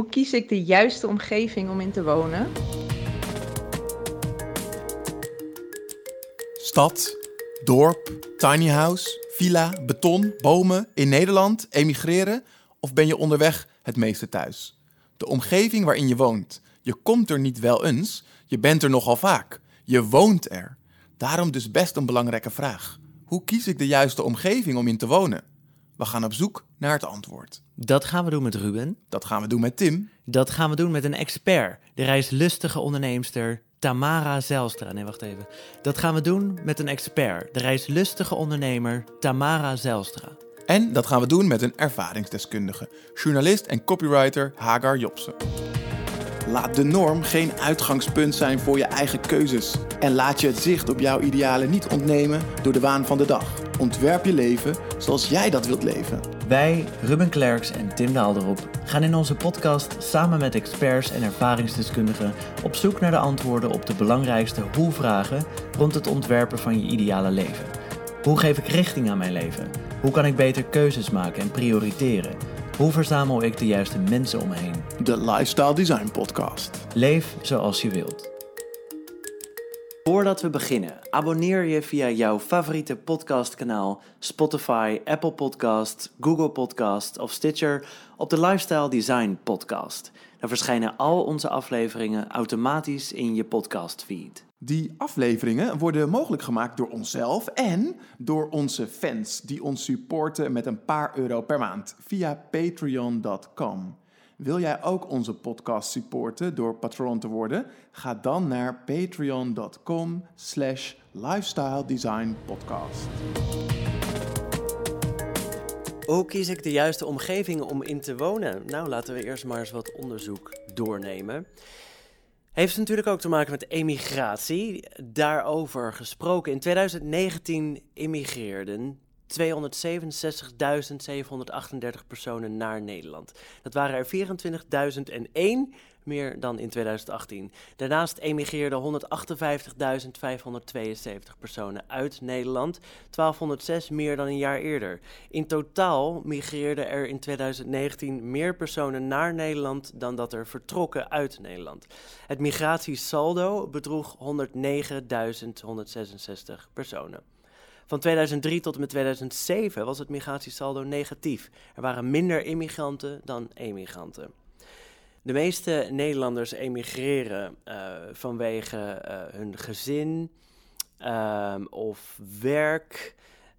Hoe kies ik de juiste omgeving om in te wonen? Stad, dorp, tiny house, villa, beton, bomen, in Nederland, emigreren of ben je onderweg het meeste thuis? De omgeving waarin je woont. Je komt er niet wel eens, je bent er nogal vaak. Je woont er. Daarom dus best een belangrijke vraag. Hoe kies ik de juiste omgeving om in te wonen? We gaan op zoek naar het antwoord. Dat gaan we doen met Ruben. Dat gaan we doen met Tim. Dat gaan we doen met een expert, de reislustige onderneemster Tamara Zelstra. Nee, wacht even. Dat gaan we doen met een expert, de reislustige ondernemer Tamara Zelstra. En dat gaan we doen met een ervaringsdeskundige, journalist en copywriter Hagar Jobsen. Laat de norm geen uitgangspunt zijn voor je eigen keuzes. En laat je het zicht op jouw idealen niet ontnemen door de waan van de dag. Ontwerp je leven zoals jij dat wilt leven. Wij, Ruben Klerks en Tim Daalderop, gaan in onze podcast samen met experts en ervaringsdeskundigen op zoek naar de antwoorden op de belangrijkste hoe-vragen rond het ontwerpen van je ideale leven. Hoe geef ik richting aan mijn leven? Hoe kan ik beter keuzes maken en prioriteren? Hoe verzamel ik de juiste mensen om me heen? De Lifestyle Design Podcast. Leef zoals je wilt. Voordat we beginnen, abonneer je via jouw favoriete podcastkanaal Spotify, Apple Podcast, Google Podcast of Stitcher op de Lifestyle Design Podcast. Dan verschijnen al onze afleveringen automatisch in je podcastfeed. Die afleveringen worden mogelijk gemaakt door onszelf en door onze fans die ons supporten met een paar euro per maand via patreon.com. Wil jij ook onze podcast supporten door patron te worden? Ga dan naar patreon.com slash podcast. Hoe kies ik de juiste omgeving om in te wonen? Nou, laten we eerst maar eens wat onderzoek doornemen. Heeft natuurlijk ook te maken met emigratie. Daarover gesproken. In 2019 immigreerden 267.738 personen naar Nederland. Dat waren er 24.001 meer dan in 2018. Daarnaast emigreerden 158.572 personen uit Nederland, 1206 meer dan een jaar eerder. In totaal migreerden er in 2019 meer personen naar Nederland dan dat er vertrokken uit Nederland. Het migratiesaldo bedroeg 109.166 personen. Van 2003 tot en met 2007 was het migratiesaldo negatief. Er waren minder immigranten dan emigranten. De meeste Nederlanders emigreren uh, vanwege uh, hun gezin um, of werk.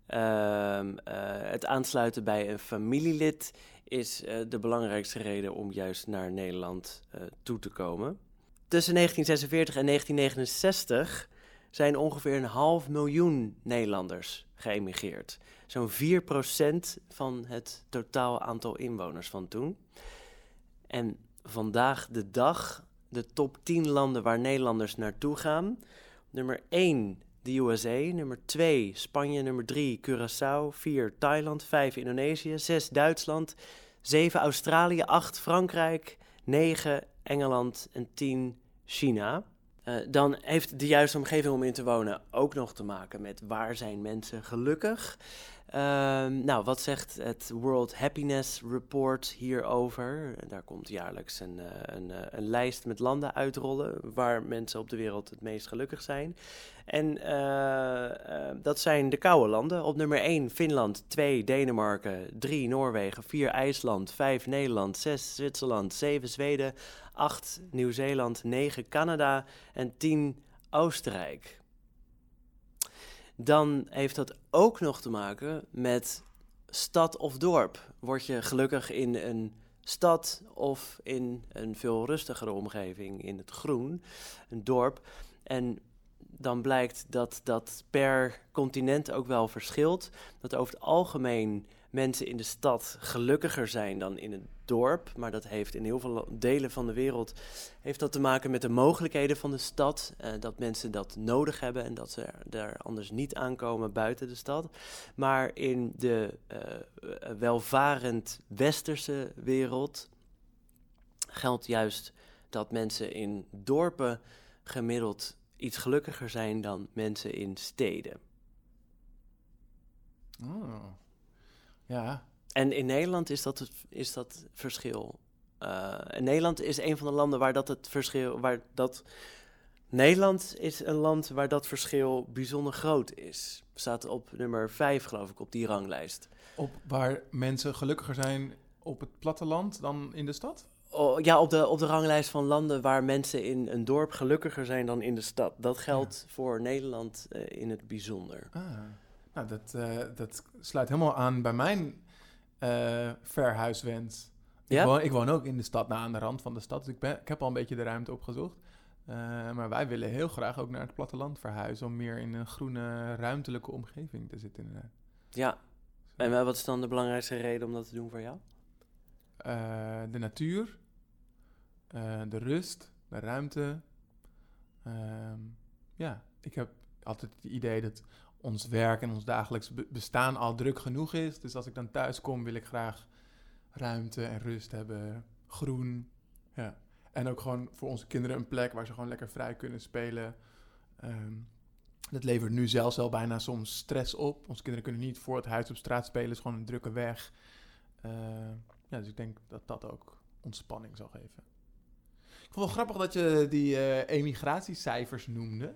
Um, uh, het aansluiten bij een familielid is de belangrijkste reden om juist naar Nederland toe te komen. Tussen 1946 en 1969 zijn ongeveer een half miljoen Nederlanders geëmigreerd. Zo'n 4% van het totaal aantal inwoners van toen. En vandaag de dag de top 10 landen waar Nederlanders naartoe gaan. Nummer 1 de USA, nummer 2 Spanje, nummer 3 Curaçao, 4 Thailand, 5 Indonesië, 6 Duitsland, 7 Australië, 8 Frankrijk, 9 Engeland. En 10 China. Uh, dan heeft de juiste omgeving om in te wonen ook nog te maken met waar zijn mensen gelukkig. Um, nou, wat zegt het World Happiness Report hierover? Daar komt jaarlijks een, uh, een, uh, een, lijst met landen uitrollen waar mensen op de wereld het meest gelukkig zijn. En dat zijn de koude landen. Op nummer 1 Finland, 2 Denemarken, 3 Noorwegen, 4 IJsland, 5 Nederland, 6 Zwitserland, 7 Zweden, 8 Nieuw-Zeeland, 9 Canada en 10 Oostenrijk. Dan heeft dat ook nog te maken met stad of dorp. Word je gelukkig in een stad of in een veel rustigere omgeving, in het groen, een dorp. En dan blijkt dat dat per continent ook wel verschilt. Dat over het algemeen mensen in de stad gelukkiger zijn dan in het dorp. Maar dat heeft in heel veel delen van de wereld heeft dat te maken met de mogelijkheden van de stad. Uh, dat mensen dat nodig hebben en dat ze er anders niet aankomen buiten de stad. Maar in de uh, welvarend westerse wereld geldt juist dat mensen in dorpen gemiddeld iets gelukkiger zijn dan mensen in steden. Oh. Ja. En in Nederland is dat, is dat verschil en Nederland is een van de landen waar dat het verschil, waar dat Nederland is een land waar dat verschil bijzonder groot is. Staat op nummer 5, geloof ik, op die ranglijst. Op waar mensen gelukkiger zijn op het platteland dan in de stad? Oh, ja, op de, op de ranglijst van landen waar mensen in een dorp gelukkiger zijn dan in de stad. Dat geldt voor Nederland eh, in het bijzonder. Ah, nou, dat, eh, dat sluit helemaal aan bij mijn eh, verhuiswens. Ik, woon, ik woon ook in de stad, nou, aan de rand van de stad. Dus ik, ben, ik heb al een beetje de ruimte opgezocht. Eh, maar wij willen heel graag ook naar het platteland verhuizen... om meer in een groene, ruimtelijke omgeving te zitten. inderdaad. Ja. En wat is dan de belangrijkste reden om dat te doen voor jou? De natuur, de rust, de ruimte. Ehm, ja, ik heb altijd het idee dat ons werk en ons dagelijks be- bestaan al druk genoeg is. Dus als ik dan thuis kom, wil ik graag ruimte en rust hebben, groen. Ja. En ook gewoon voor onze kinderen een plek waar ze gewoon lekker vrij kunnen spelen. Ehm, dat levert nu zelfs al bijna soms stress op. Onze kinderen kunnen niet voor het huis op straat spelen, het is gewoon een drukke weg. Eh, ja, dus ik denk dat dat ook ontspanning zal geven. Ik vond het wel grappig dat je die eh, emigratiecijfers noemde.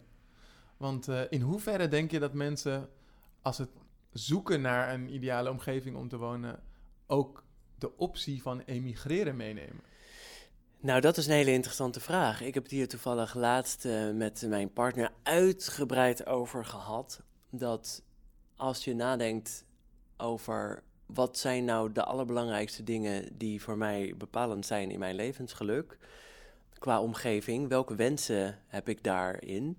Want eh, in hoeverre denk je dat mensen, als het zoeken naar een ideale omgeving om te wonen, ook de optie van emigreren meenemen? Nou, dat is een hele interessante vraag. Ik heb het hier toevallig laatst eh, met mijn partner uitgebreid over gehad. Dat als je nadenkt over wat zijn nou de allerbelangrijkste dingen die voor mij bepalend zijn in mijn levensgeluk, qua omgeving, welke wensen heb ik daarin?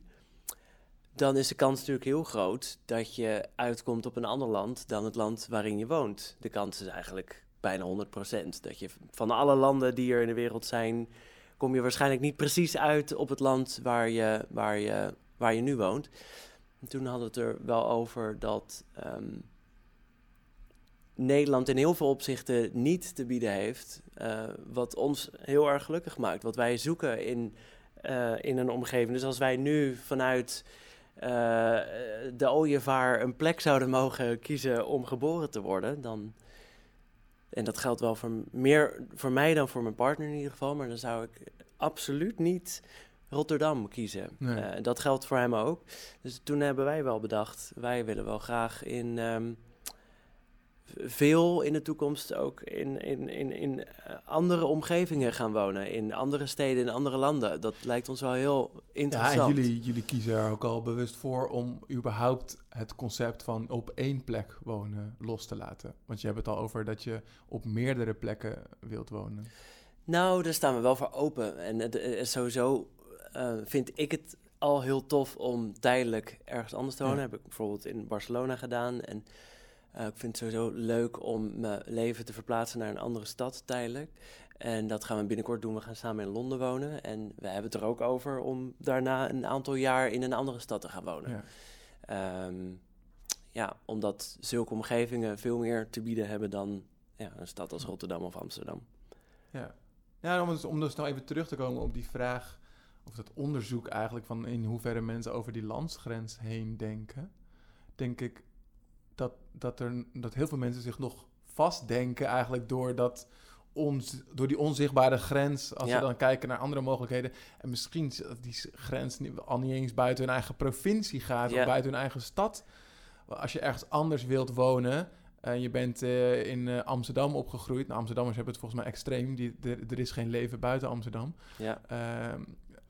Dan is de kans natuurlijk heel groot dat je uitkomt op een ander land dan het land waarin je woont. De kans is eigenlijk bijna 100%. Dat je van alle landen die er in de wereld zijn, kom je waarschijnlijk niet precies uit op het land waar je, waar je, waar je nu woont. En toen hadden we het er wel over dat ehm, Nederland in heel veel opzichten niet te bieden heeft. eh, wat ons heel erg gelukkig maakt. Wat wij zoeken in, eh, in een omgeving. Dus als wij nu vanuit de ooievaar een plek zouden mogen kiezen om geboren te worden, dan. En dat geldt wel voor meer voor mij dan voor mijn partner in ieder geval. Maar dan zou ik absoluut niet Rotterdam kiezen. Nee. Eh, dat geldt voor hem ook. Dus toen hebben wij wel bedacht, wij willen wel graag in ehm, veel in de toekomst ook in, in, in, in eh, andere omgevingen gaan wonen. In andere steden, in andere landen. Dat lijkt ons wel heel Ja, interessant. en jullie, jullie kiezen er ook al bewust voor om überhaupt het concept van op één plek wonen los te laten. Want je hebt het al over dat je op meerdere plekken wilt wonen. Nou, daar staan we wel voor open. En eh, sowieso eh, vind ik het al heel tof om tijdelijk ergens anders te wonen. Ja. Heb ik bijvoorbeeld in Barcelona gedaan. En eh, ik vind het sowieso leuk om mijn leven te verplaatsen naar een andere stad tijdelijk. En dat gaan we binnenkort doen. We gaan samen in Londen wonen. En we hebben het er ook over om daarna een aantal jaar in een andere stad te gaan wonen. Ja. Ehm, ja, omdat zulke omgevingen veel meer te bieden hebben dan ja, een stad als Rotterdam of Amsterdam. Ja, ja om, dus, om dus nou even terug te komen op die vraag, of dat onderzoek eigenlijk van in hoeverre mensen over die landsgrens heen denken, denk ik dat, er, dat heel veel mensen zich nog vastdenken eigenlijk door, dat ons, door die onzichtbare grens, als Ja. we dan kijken naar andere mogelijkheden. En misschien is die grens niet- al niet eens buiten hun eigen provincie gaat Ja. of buiten hun eigen stad. Als je ergens anders wilt wonen, en je bent eh, in eh, Amsterdam opgegroeid. Nou, Amsterdammers hebben het volgens mij extreem. Die, er, is geen leven buiten Amsterdam. Ja. Ehm,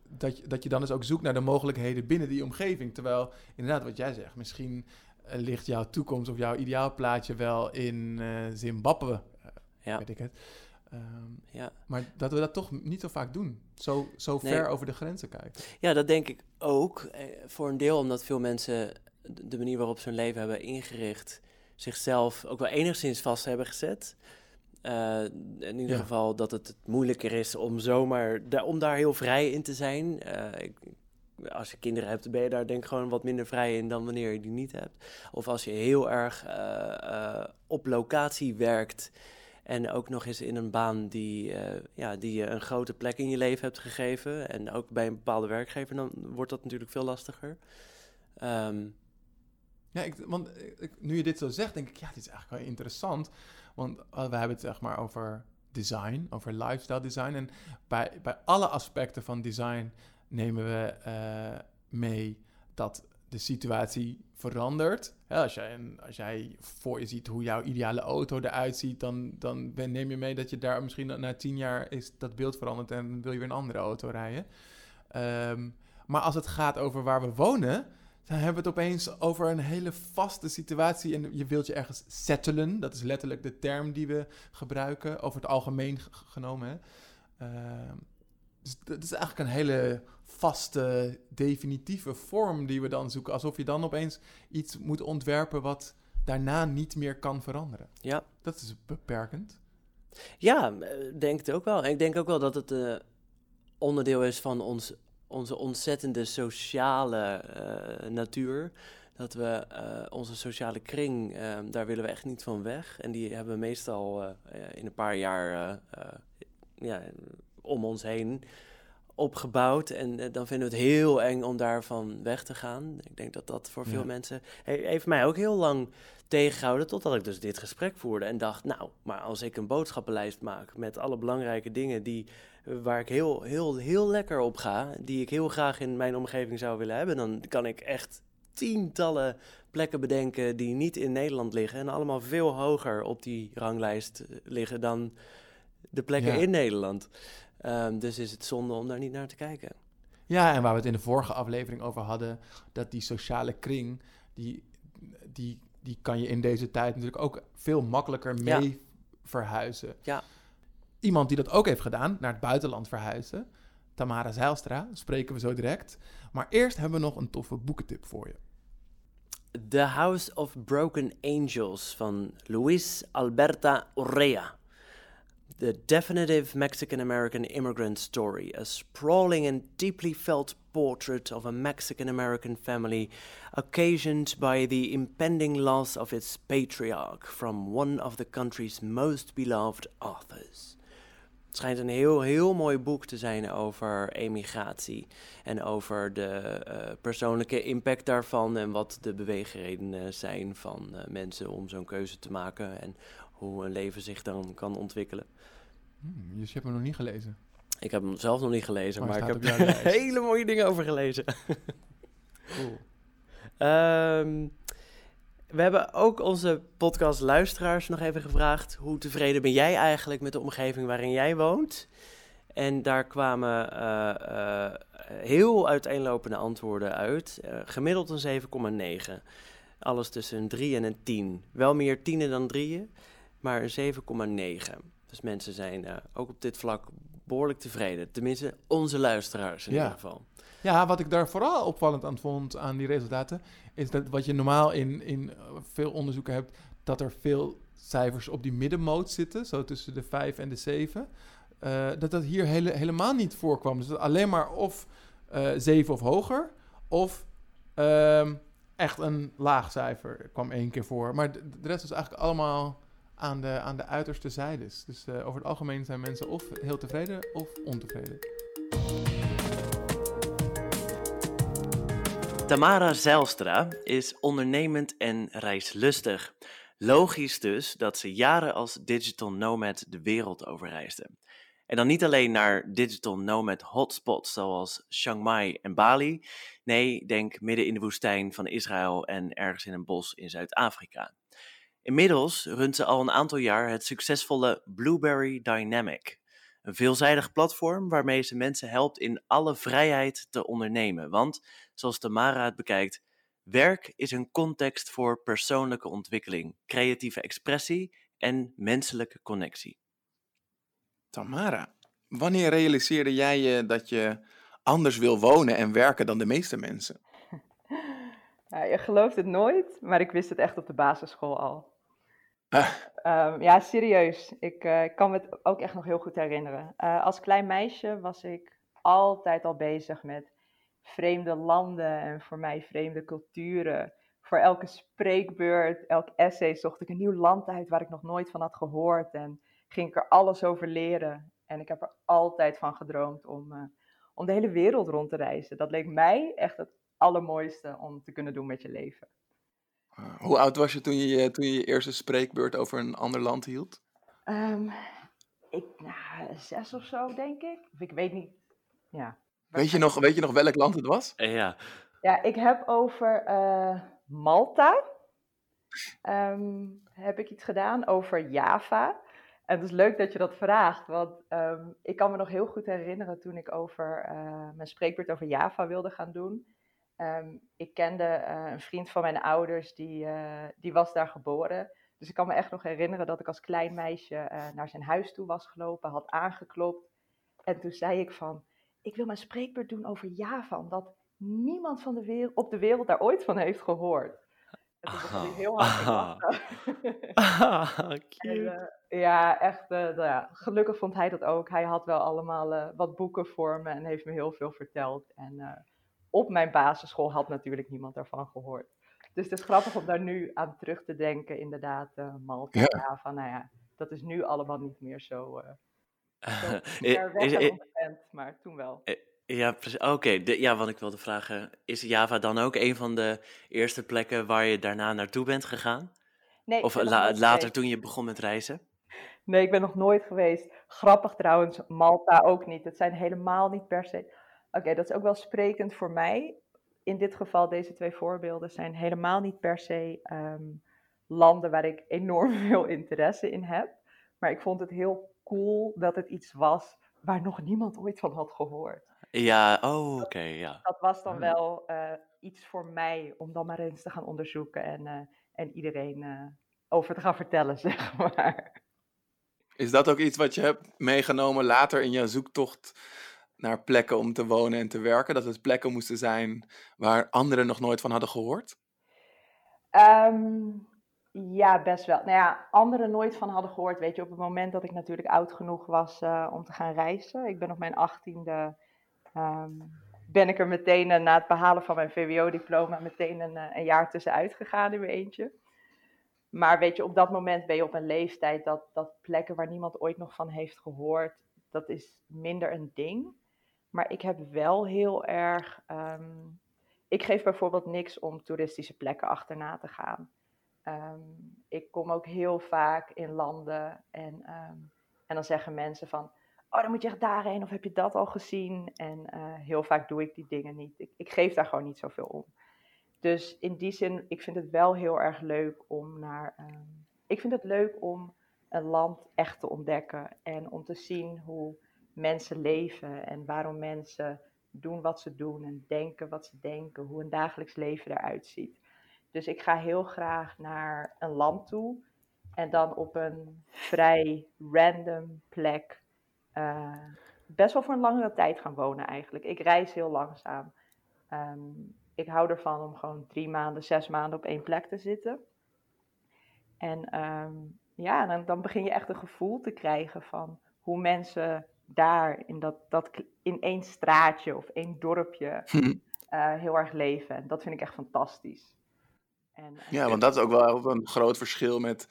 dat, je, dat je dan dus ook zoekt naar de mogelijkheden binnen die omgeving. Terwijl, inderdaad, wat jij zegt, misschien eh, ligt jouw toekomst of jouw ideaalplaatje wel in eh, Zimbabwe. eh, Ja. Weet ik het. Ehm, Ja. maar dat we dat toch niet zo vaak doen. Zo, zo Nee. ver over de grenzen kijken. ja, dat denk ik ook. Eh, voor een deel omdat veel mensen de manier waarop ze hun leven hebben ingericht, zichzelf ook wel enigszins vast hebben gezet. Eh, in ieder Ja. geval dat het moeilijker is om zomaar da- om daar heel vrij in te zijn. Eh, ik, als je kinderen hebt, ben je daar denk ik gewoon wat minder vrij in dan wanneer je die niet hebt. Of als je heel erg eh, eh, op locatie werkt en ook nog eens in een baan die, eh, ja, die je een grote plek in je leven hebt gegeven. En ook bij een bepaalde werkgever, dan wordt dat natuurlijk veel lastiger. Ehm, Ja, ik, want nu je dit zo zegt, denk ik, ja, dit is eigenlijk wel interessant. Want we hebben het zeg maar over design, over lifestyle design. En bij, bij alle aspecten van design nemen we eh, mee dat de situatie verandert. als, jij, als jij voor je ziet hoe jouw ideale auto eruit ziet, dan, dan neem je mee dat je daar misschien na tien jaar is dat beeld veranderd en wil je weer een andere auto rijden. Ehm, maar als het gaat over waar we wonen, dan hebben we het opeens over een hele vaste situatie. En je wilt je ergens settelen. Dat is letterlijk de term die we gebruiken, over het algemeen genomen. Hè. Ehm, dus dat is eigenlijk een hele vaste, definitieve vorm die we dan zoeken. Alsof je dan opeens iets moet ontwerpen wat daarna niet meer kan veranderen. Ja. Dat is beperkend. Ja, eh, denk het ook wel. ik denk ook wel dat het uh, onderdeel is van ons, onze ontzettende sociale uh, natuur. Dat we onze sociale kring, daar willen we echt niet van weg. En die hebben we meestal in een paar jaar ja, om ons heen opgebouwd. En uh, dan vinden we het heel eng om daarvan weg te gaan. Ik denk dat dat voor veel mensen... heeft mij ook heel lang tegengehouden... totdat ik dus dit gesprek voerde en dacht... nou, maar als ik een boodschappenlijst maak... met alle belangrijke dingen die, waar ik heel, heel, heel lekker op ga... die ik heel graag in mijn omgeving zou willen hebben... dan kan ik echt tientallen plekken bedenken die niet in Nederland liggen... en allemaal veel hoger op die ranglijst eh, liggen dan de plekken in Nederland. Um, dus is het zonde om daar niet naar te kijken. Ja, en waar we het in de vorige aflevering over hadden, dat die sociale kring, die, die, die kan je in deze tijd natuurlijk ook veel makkelijker mee verhuizen. Ja. Iemand die dat ook heeft gedaan, naar het buitenland verhuizen, Tamara Zijlstra, spreken we zo direct. Maar eerst hebben we nog een toffe boekentip voor je. The House of Broken Angels van Luis Alberta Urrea. The Definitive Mexican American Immigrant Story, a sprawling and deeply felt portrait of a Mexican American family occasioned by the impending loss of its patriarch from one of the country's most beloved authors. Het schijnt een heel, heel mooi boek te zijn over emigratie en over de uh, persoonlijke impact daarvan en wat de beweegredenen zijn van uh, mensen om zo'n keuze te maken en hoe een leven zich dan kan ontwikkelen. Hmm, dus je hebt hem nog niet gelezen? Ik heb hem zelf nog niet gelezen, maar, ik heb er hele mooie dingen over gelezen. cool. Um, we hebben ook onze podcast luisteraars nog even gevraagd... hoe tevreden ben jij eigenlijk met de omgeving waarin jij woont? En daar kwamen uh, uh, heel uiteenlopende antwoorden uit. Uh, gemiddeld een 7,9. Alles tussen een 3 en een 10. Wel meer tienen dan drieën, maar een 7,9. Dus mensen zijn uh, ook op dit vlak behoorlijk tevreden. Tenminste, onze luisteraars in ieder geval. Ja, wat ik daar vooral opvallend aan vond aan die resultaten, is dat wat je normaal in, in eh, veel onderzoeken hebt, dat er veel cijfers op die middenmoot zitten, zo tussen de 5 en de 7. Uh, dat dat hier hele, helemaal niet voorkwam. Dus alleen maar of uh, 7 of hoger, of uh, echt een laag cijfer kwam één keer voor. Maar de, de rest was eigenlijk allemaal aan de, aan de uiterste zijdes. Dus uh, over het algemeen zijn mensen of heel tevreden of ontevreden. Tamara Zijlstra is ondernemend en reislustig. Logisch dus dat ze jaren als digital nomad de wereld overreisde. En dan niet alleen naar digital nomad hotspots zoals Chiang Mai en Bali. Nee, denk midden in de woestijn van Israël en ergens in een bos in Zuid-Afrika. Inmiddels runt ze al een aantal jaar het succesvolle Blueberry Dynamic. Een veelzijdig platform waarmee ze mensen helpt in alle vrijheid te ondernemen. Want, zoals Tamara het bekijkt, werk is een context voor persoonlijke ontwikkeling, creatieve expressie en menselijke connectie. Tamara, wanneer realiseerde jij je dat je anders wil wonen en werken dan de meeste mensen? Ja, je gelooft het nooit, maar ik wist het echt op de basisschool al. Um, ja, serieus. Ik, uh, ik, kan me het ook echt nog heel goed herinneren. Uh, als klein meisje was ik altijd al bezig met vreemde landen en voor mij vreemde culturen. Voor elke spreekbeurt, elk essay zocht ik een nieuw land uit waar ik nog nooit van had gehoord. En ging ik er alles over leren. En ik heb er altijd van gedroomd om, uh, om de hele wereld rond te reizen. Dat leek mij echt het allermooiste om te kunnen doen met je leven. Hoe oud was je toen je toen je, je eerste spreekbeurt over een ander land hield? Um, ik, nou, zes of zo, denk ik. Of ik weet niet. Ja. Weet je nog, weet je nog welk land het was? Ja. Ja, ik heb over uh, Malta. Ehm, heb ik iets gedaan over Java. En het is leuk dat je dat vraagt, want um, ik kan me nog heel goed herinneren toen ik over uh, mijn spreekbeurt over Java wilde gaan doen. Um, ik kende uh, een vriend van mijn ouders, die, uh, die was daar geboren. Dus ik kan me echt nog herinneren dat ik als klein meisje naar zijn huis toe was gelopen, had aangeklopt. En toen zei ik van, ik wil mijn spreekbeurt doen over Java, omdat niemand van de wereld, op de wereld daar ooit van heeft gehoord. En toen begon hij heel hard ah, ja, echt. Uh, ja, gelukkig vond hij dat ook. Hij had wel allemaal wat boeken voor me en heeft me heel veel verteld. En op mijn basisschool had natuurlijk niemand daarvan gehoord. Dus het is grappig om daar nu aan terug te denken, inderdaad, Malta, ja. Java. Nou ja, dat is nu allemaal niet meer zo, zo ver weg en onbekend, maar toen wel. Ja, precies. Oké, ja, wat ik wilde vragen, is Java dan ook een van de eerste plekken waar je daarna naartoe bent gegaan? Nee, of later toen je begon met reizen? Nee, ik ben nog nooit geweest. Grappig trouwens, Malta ook niet. Het zijn helemaal niet per se. Oké, dat is ook wel sprekend voor mij. In dit geval, deze twee voorbeelden zijn helemaal niet per se um, landen waar ik enorm veel interesse in heb. Maar ik vond het heel cool dat het iets was waar nog niemand ooit van had gehoord. Ja, oh, oké, ja. Dat was dan wel uh, iets voor mij om dan maar eens te gaan onderzoeken en, uh, en iedereen uh, over te gaan vertellen, zeg maar. Is dat ook iets wat je hebt meegenomen later in jouw zoektocht naar plekken om te wonen en te werken? Dat het plekken moesten zijn waar anderen nog nooit van hadden gehoord? Um, ja, best wel. Nou ja, anderen nooit van hadden gehoord. Weet je, op het moment dat ik natuurlijk oud genoeg was uh, om te gaan reizen. Ik ben op mijn achttiende um, ben ik er meteen uh, na het behalen van mijn VWO-diploma meteen een, uh, een jaar tussenuit gegaan in mijn eentje. Maar weet je, op dat moment ben je op een leeftijd dat, dat plekken waar niemand ooit nog van heeft gehoord, dat is minder een ding. Maar ik heb wel heel erg. Um, ik geef bijvoorbeeld niks om toeristische plekken achterna te gaan. Um, ik kom ook heel vaak in landen en, um, en dan zeggen mensen van, oh dan moet je echt daarheen of heb je dat al gezien? En uh, heel vaak doe ik die dingen niet. Ik, ik geef daar gewoon niet zoveel om. Dus in die zin, ik vind het wel heel erg leuk om naar. Ik vind het leuk om een land echt te ontdekken en om te zien hoe mensen leven en waarom mensen doen wat ze doen en denken wat ze denken, hoe een dagelijks leven eruit ziet. Dus ik ga heel graag naar een land toe en dan op een vrij random plek uh, best wel voor een langere tijd gaan wonen eigenlijk. Ik reis heel langzaam. Um, ik hou ervan om gewoon drie maanden, zes maanden op één plek te zitten. En um, ja, dan, dan begin je echt een gevoel te krijgen van hoe mensen daar in, dat, dat, in één straatje of één dorpje uh, heel erg leven. En dat vind ik echt fantastisch. En, ja, want dat is ook wel een groot verschil met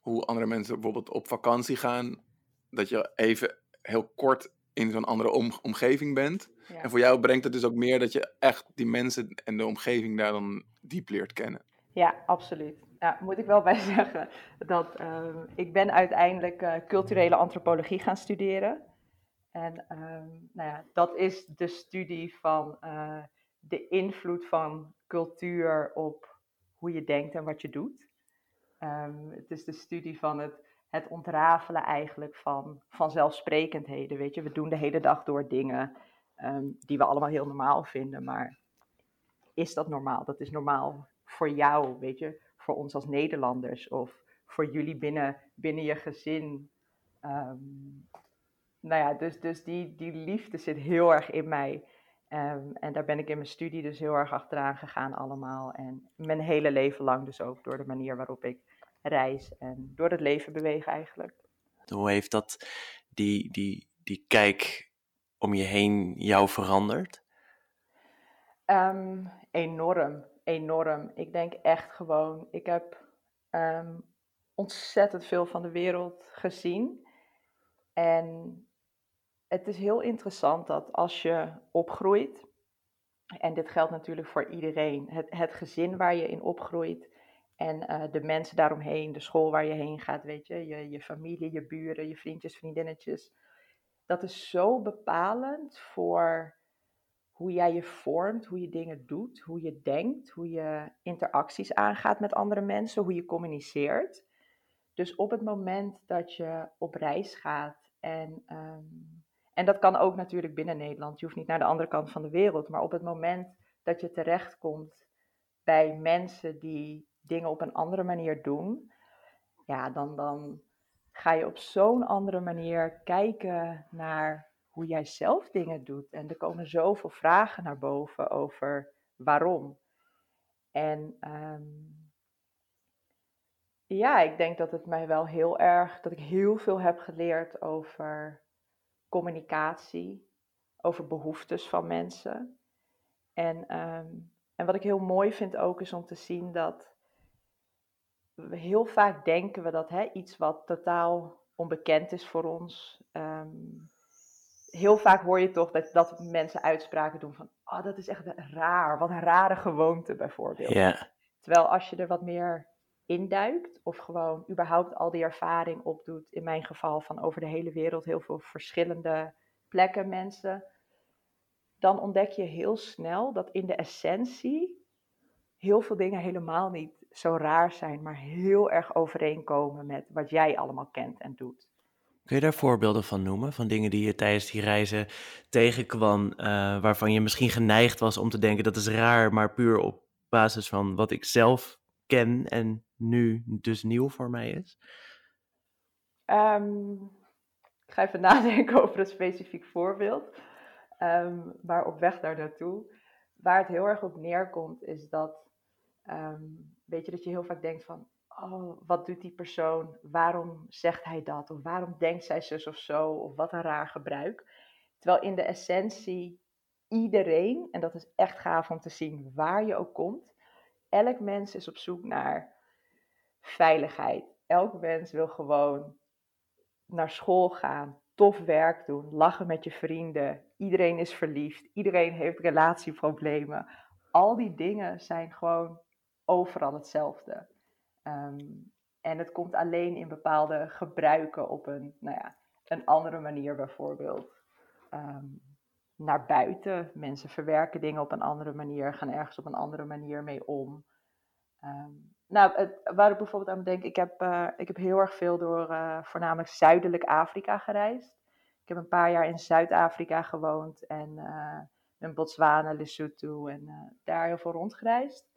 hoe andere mensen bijvoorbeeld op vakantie gaan. Dat je even heel kort in zo'n andere om, omgeving bent. En voor jou brengt het dus ook meer dat je echt die mensen en de omgeving daar dan diep leert kennen. Ja, absoluut. Ja, moet ik wel bij zeggen dat uh, ik ben uiteindelijk uh, culturele antropologie gaan studeren. En uh, nou ja, dat is de studie van uh, de invloed van cultuur op hoe je denkt en wat je doet. Um, het is de studie van het het ontrafelen eigenlijk van vanzelfsprekendheden. Weet je, we doen de hele dag door dingen um, die we allemaal heel normaal vinden, maar is dat normaal? Dat is normaal voor jou, weet je, voor ons als Nederlanders of voor jullie binnen, binnen je gezin. Um, nou ja, dus, dus die, die liefde zit heel erg in mij. Um, en daar ben ik in mijn studie dus heel erg achteraan gegaan allemaal. En mijn hele leven lang dus ook door de manier waarop ik reis en door het leven bewegen eigenlijk. Hoe heeft dat die, die, die kijk om je heen jou veranderd? Um, enorm, enorm. Ik denk echt gewoon, ik heb um, ontzettend veel van de wereld gezien. En het is heel interessant dat als je opgroeit, en dit geldt natuurlijk voor iedereen, het, het gezin waar je in opgroeit, En uh, de mensen daaromheen, de school waar je heen gaat, weet je, je, je familie, je buren, je vriendjes, vriendinnetjes. Dat is zo bepalend voor hoe jij je vormt, hoe je dingen doet, hoe je denkt, hoe je interacties aangaat met andere mensen, hoe je communiceert. Dus op het moment dat je op reis gaat en, ehm, en dat kan ook natuurlijk binnen Nederland, je hoeft niet naar de andere kant van de wereld, maar op het moment dat je terechtkomt bij mensen die dingen op een andere manier doen, ja, dan, dan ga je op zo'n andere manier kijken naar hoe jij zelf dingen doet. En er komen zoveel vragen naar boven over waarom. En ehm, ja, ik denk dat het mij wel heel erg, dat ik heel veel heb geleerd over communicatie, over behoeftes van mensen. En, ehm, en wat ik heel mooi vind ook is om te zien dat we heel vaak denken we dat hè, iets wat totaal onbekend is voor ons. Ehm, heel vaak hoor je toch dat, dat mensen uitspraken doen van, oh dat is echt raar, wat een rare gewoonte bijvoorbeeld. Terwijl als je er wat meer induikt of gewoon überhaupt al die ervaring opdoet, in mijn geval van over de hele wereld heel veel verschillende plekken, mensen, dan ontdek je heel snel dat in de essentie heel veel dingen helemaal niet zo raar zijn, maar heel erg overeenkomen met wat jij allemaal kent en doet. Kun je daar voorbeelden van noemen? Van dingen die je tijdens die reizen tegenkwam, uh, waarvan je misschien geneigd was om te denken dat is raar, maar puur op basis van wat ik zelf ken en nu dus nieuw voor mij is? Um, ik ga even nadenken over een specifiek voorbeeld. Um, maar op weg daar naartoe. Waar het heel erg op neerkomt, is dat, um, weet je, dat je heel vaak denkt van, oh, wat doet die persoon? Waarom zegt hij dat? Of waarom denkt zij zus of zo? Of wat een raar gebruik. Terwijl in de essentie iedereen, en dat is echt gaaf om te zien waar je ook komt, elk mens is op zoek naar veiligheid. Elk mens wil gewoon naar school gaan, tof werk doen, lachen met je vrienden. Iedereen is verliefd, iedereen heeft relatieproblemen. Al die dingen zijn gewoon overal hetzelfde. Ehm, en het komt alleen in bepaalde gebruiken op een, nou ja, een andere manier bijvoorbeeld. Ehm, naar buiten. Mensen verwerken dingen op een andere manier, gaan ergens op een andere manier mee om. Ehm, nou, het, waar ik bijvoorbeeld aan denk, ik heb, uh, ik heb heel erg veel door uh, voornamelijk zuidelijk Afrika gereisd. Ik heb een paar jaar in Zuid-Afrika gewoond en uh, in Botswana, Lesotho en daar heel veel rondgereisd.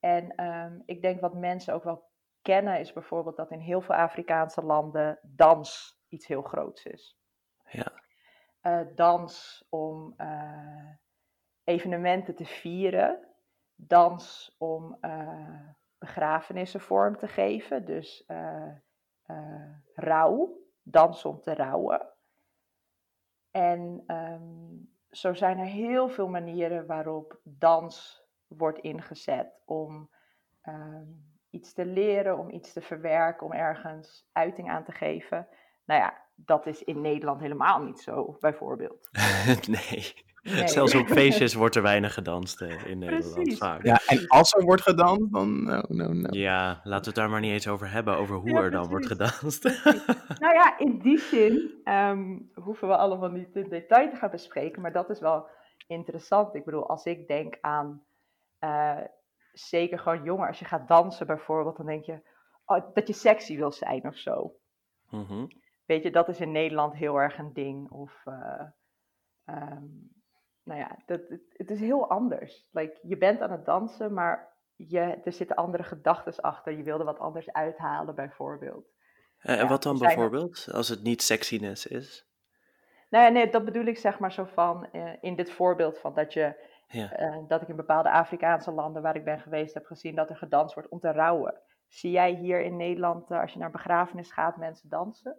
En um, ik denk wat mensen ook wel kennen is bijvoorbeeld dat in heel veel Afrikaanse landen dans iets heel groots is. Ja. dans om evenementen te vieren, dans om begrafenissen vorm te geven. Dus uh, rouw, dans om te rouwen. En um, zo zijn er heel veel manieren waarop dans wordt ingezet om um, iets te leren, om iets te verwerken, om ergens uiting aan te geven. Nou ja, dat is in Nederland helemaal niet zo, bijvoorbeeld. nee. Zelfs op feestjes wordt er weinig gedanst eh, in Nederland vaak. Ja, en als er wordt gedanst, dan no, no, no. Ja, laten we het daar maar niet eens over hebben, over hoe er dan wordt gedanst. nou ja, in die zin um, hoeven we allemaal niet in detail te gaan bespreken, maar dat is wel interessant. Ik bedoel, als ik denk aan uh, zeker gewoon jonger, als je gaat dansen bijvoorbeeld, dan denk je oh, dat je sexy wil zijn of zo. Mm -hmm. Weet je, dat is in Nederland heel erg een ding. Of uh, um, nou ja, dat, het, het, is heel anders. Like, je bent aan het dansen, maar je, er zitten andere gedachten achter. Je wilde wat anders uithalen, bijvoorbeeld. Uh, en ja, wat dan bijvoorbeeld, als het niet sexiness is? Nou ja, nee, dat bedoel ik zeg maar zo van, uh, in dit voorbeeld van dat je, ja. uh, dat ik in bepaalde Afrikaanse landen waar ik ben geweest heb gezien dat er gedanst wordt om te rouwen. Zie jij hier in Nederland, als je naar begrafenis gaat, mensen dansen?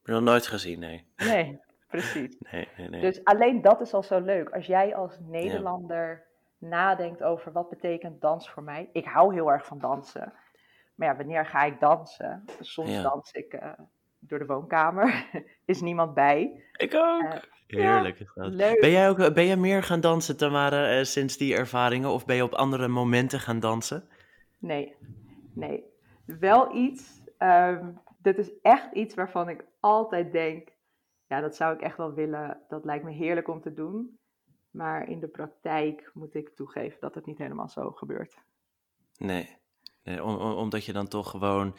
Ik heb nog nooit gezien, nee. Nee, precies. Nee, nee, nee. Dus alleen dat is al zo leuk. Als jij als Nederlander ja. nadenkt over wat betekent dans voor mij. Ik hou heel erg van dansen. Maar ja, wanneer ga ik dansen? Soms Ja. dans ik eh, door de woonkamer. is niemand bij. Ik ook. Eh, Heerlijk. is dat. leuk. Ben jij ook ben jij meer gaan dansen, Tamara, eh, sinds die ervaringen? Of ben je op andere momenten gaan dansen? Nee, nee. Wel iets, um, dit is echt iets waarvan ik altijd denk, ja, dat zou ik echt wel willen. Dat lijkt me heerlijk om te doen. Maar in de praktijk moet ik toegeven dat het niet helemaal zo gebeurt. Nee, nee omdat je dan toch gewoon,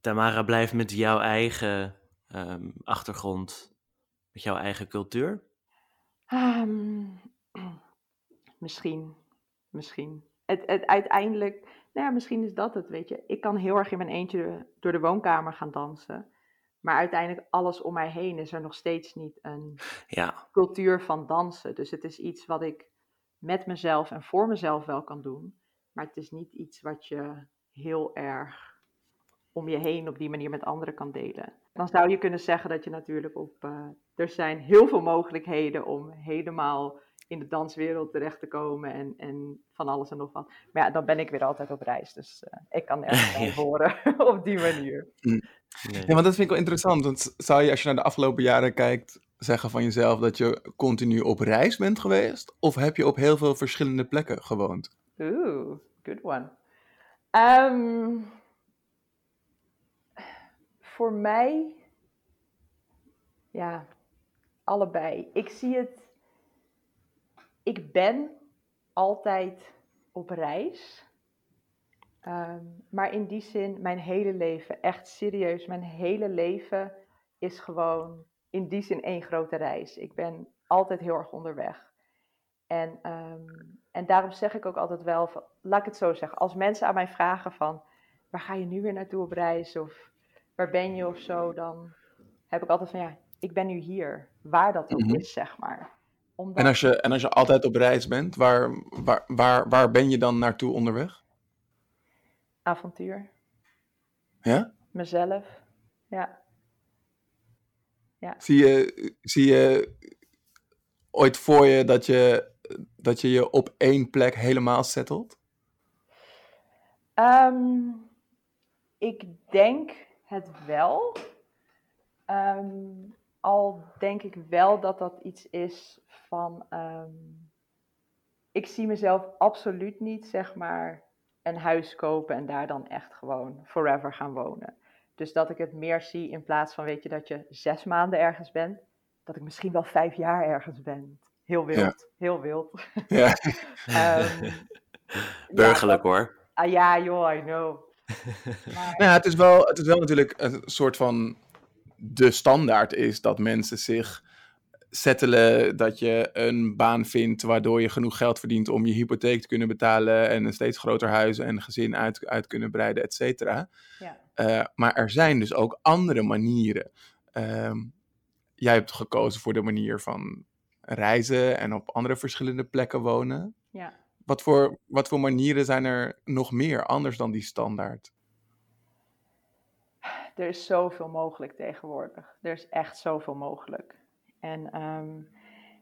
Tamara, blijft met jouw eigen um, achtergrond, met jouw eigen cultuur? Um, misschien, misschien. Het, het uiteindelijk, nou ja, misschien is dat het, weet je. Ik kan heel erg in mijn eentje door de woonkamer gaan dansen. Maar uiteindelijk alles om mij heen is er nog steeds niet een ja. cultuur van dansen. Dus het is iets wat ik met mezelf en voor mezelf wel kan doen. Maar het is niet iets wat je heel erg om je heen op die manier met anderen kan delen. Dan zou je kunnen zeggen dat je natuurlijk op. Uh, er zijn heel veel mogelijkheden om helemaal in de danswereld terecht te komen en, en van alles en nog wat. Maar ja, dan ben ik weer altijd op reis. Dus uh, ik kan nergens bij horen op die manier. Nee. Ja, want dat vind ik wel interessant. Want zou je, als je naar de afgelopen jaren kijkt, zeggen van jezelf dat je continu op reis bent geweest? Of heb je op heel veel verschillende plekken gewoond? Oeh, good one. Um, voor mij, ja, allebei. Ik zie het, ik ben altijd op reis. Ehm, maar in die zin, mijn hele leven, echt serieus, mijn hele leven is gewoon in die zin één grote reis. Ik ben altijd heel erg onderweg. En, ehm, en daarom zeg ik ook altijd wel, laat ik het zo zeggen, als mensen aan mij vragen van, waar ga je nu weer naartoe op reis? Of waar ben je of zo, dan heb ik altijd van, ja, ik ben nu hier. Waar dat ook mhm. is, zeg maar. Omdat... En, als je, en als je altijd op reis bent, waar, waar, waar, waar ben je dan naartoe onderweg? Avontuur. Ja? Mezelf, ja. ja. Zie, je, zie je ooit voor je dat, je dat je je op één plek helemaal settelt? Ehm, ik denk het wel. Ehm, al denk ik wel dat dat iets is van. Ehm, ik zie mezelf absoluut niet, zeg maar, een huis kopen en daar dan echt gewoon forever gaan wonen. Dus dat ik het meer zie in plaats van, weet je, dat je zes maanden ergens bent, dat ik misschien wel vijf jaar ergens ben. Heel wild, heel wild. Ja. um, Burgerlijk hoor. Ah ja, joh, I know. Maar... Nou, het, is wel, het is wel natuurlijk een soort van de standaard is dat mensen zich settelen dat je een baan vindt waardoor je genoeg geld verdient om je hypotheek te kunnen betalen en een steeds groter huis en gezin uit, uit kunnen breiden, et cetera. Ja. Eh, maar er zijn dus ook andere manieren. Uh, jij hebt gekozen voor de manier van reizen en op andere verschillende plekken wonen. Ja. Wat voor, wat voor manieren zijn er nog meer anders dan die standaard? Er is zoveel mogelijk tegenwoordig. Er is echt zoveel mogelijk. En ehm,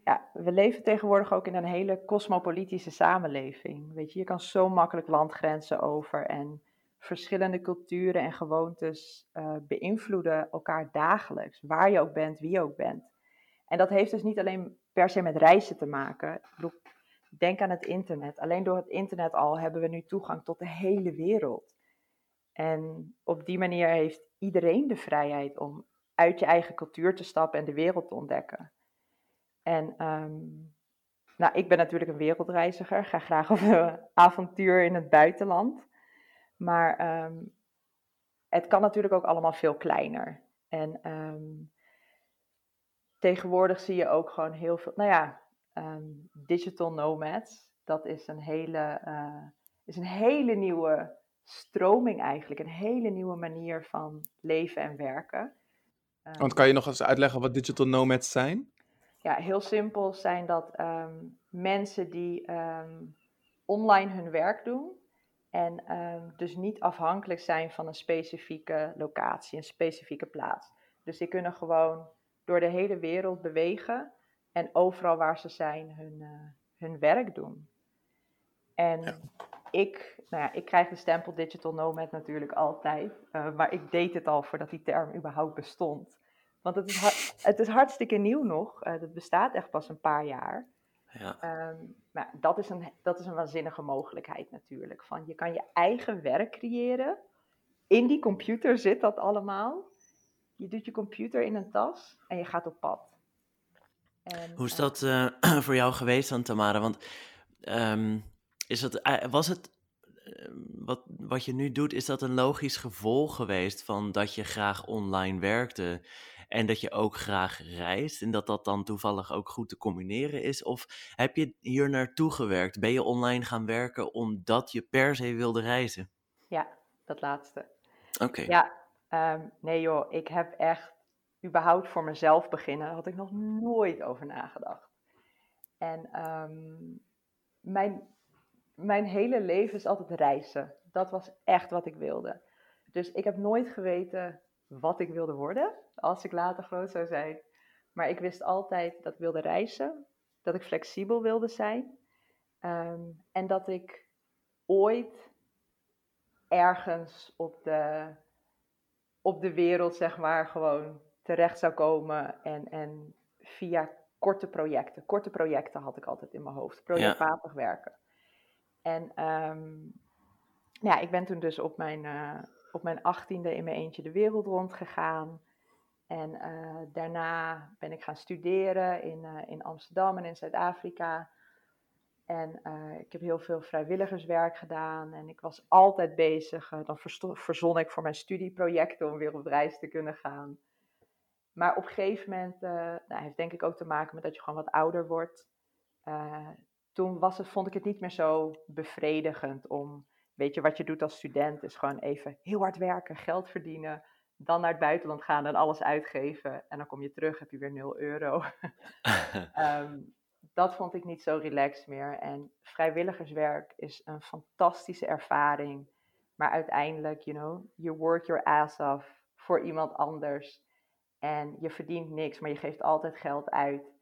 ja, we leven tegenwoordig ook in een hele cosmopolitische samenleving. Weet je, je kan zo makkelijk landgrenzen over en verschillende culturen en gewoontes uh, beïnvloeden elkaar dagelijks, waar je ook bent, wie je ook bent. En dat heeft dus niet alleen per se met reizen te maken. Denk aan het internet. Alleen door het internet al hebben we nu toegang tot de hele wereld. En op die manier heeft iedereen de vrijheid om uit je eigen cultuur te stappen en de wereld te ontdekken. En ehm, nou, ik ben natuurlijk een wereldreiziger, ga graag op een avontuur in het buitenland. Maar ehm, het kan natuurlijk ook allemaal veel kleiner. En ehm, tegenwoordig zie je ook gewoon heel veel, nou ja, digital nomads. Dat is een hele, uh, is een hele nieuwe stroming eigenlijk, een hele nieuwe manier van leven en werken. Ehm, Want kan je nog eens uitleggen wat digital nomads zijn? Ja, heel simpel zijn dat ehm, mensen die ehm, online hun werk doen en dus niet afhankelijk zijn van een specifieke locatie, een specifieke plaats. Dus die kunnen gewoon door de hele wereld bewegen en overal waar ze zijn hun, uh, hun werk doen. En ik, nou ja, ik krijg de stempel digital nomad natuurlijk altijd. Uh, maar ik deed het al voordat die term überhaupt bestond. Want het is, het is hartstikke nieuw nog. Uh, het bestaat echt pas een paar jaar. Ja. Ehm, maar dat is, een, dat is een waanzinnige mogelijkheid natuurlijk. Van je kan je eigen werk creëren. In die computer zit dat allemaal. Je doet je computer in een tas en je gaat op pad. En, Hoe is eh, dat uh, voor jou geweest dan, Tamara? Want um, is dat, eh, was het wat, wat je nu doet, is dat een logisch gevolg geweest van dat je graag online werkte en dat je ook graag reist en dat dat dan toevallig ook goed te combineren is? Of heb je hier naartoe gewerkt? Ben je online gaan werken omdat je per se wilde reizen? Ja, dat laatste. Oké. Ja, um, nee joh, ik heb echt überhaupt voor mezelf beginnen, daar had ik nog nooit over nagedacht. En um, mijn mijn hele leven is altijd reizen. Dat was echt wat ik wilde. Dus ik heb nooit geweten wat ik wilde worden als ik later groot zou zijn. Maar ik wist altijd dat ik wilde reizen, dat ik flexibel wilde zijn ehm, en dat ik ooit ergens op de, op de wereld, zeg maar, gewoon terecht zou komen en, en via korte projecten. Korte projecten had ik altijd in mijn hoofd. Projectmatig werken. En um, ja, ik ben toen dus op mijn, uh, op mijn achttiende in mijn eentje de wereld rond gegaan. En uh, daarna ben ik gaan studeren in, uh, in Amsterdam en in Zuid-Afrika. En ik heb heel veel vrijwilligerswerk gedaan. En ik was altijd bezig. dan verzon ik voor mijn studieprojecten om weer op reis te kunnen gaan. Maar op een gegeven moment, nou, heeft denk ik ook te maken met dat je gewoon wat ouder wordt toen was het, vond ik het niet meer zo bevredigend om, weet je, wat je doet als student is gewoon even heel hard werken, geld verdienen, dan naar het buitenland gaan en alles uitgeven en dan kom je terug, heb je weer 0 euro. Ehm, dat vond ik niet zo relaxed meer. En vrijwilligerswerk is een fantastische ervaring, maar uiteindelijk, you know, you work your ass off voor iemand anders en je verdient niks, maar je geeft altijd geld uit.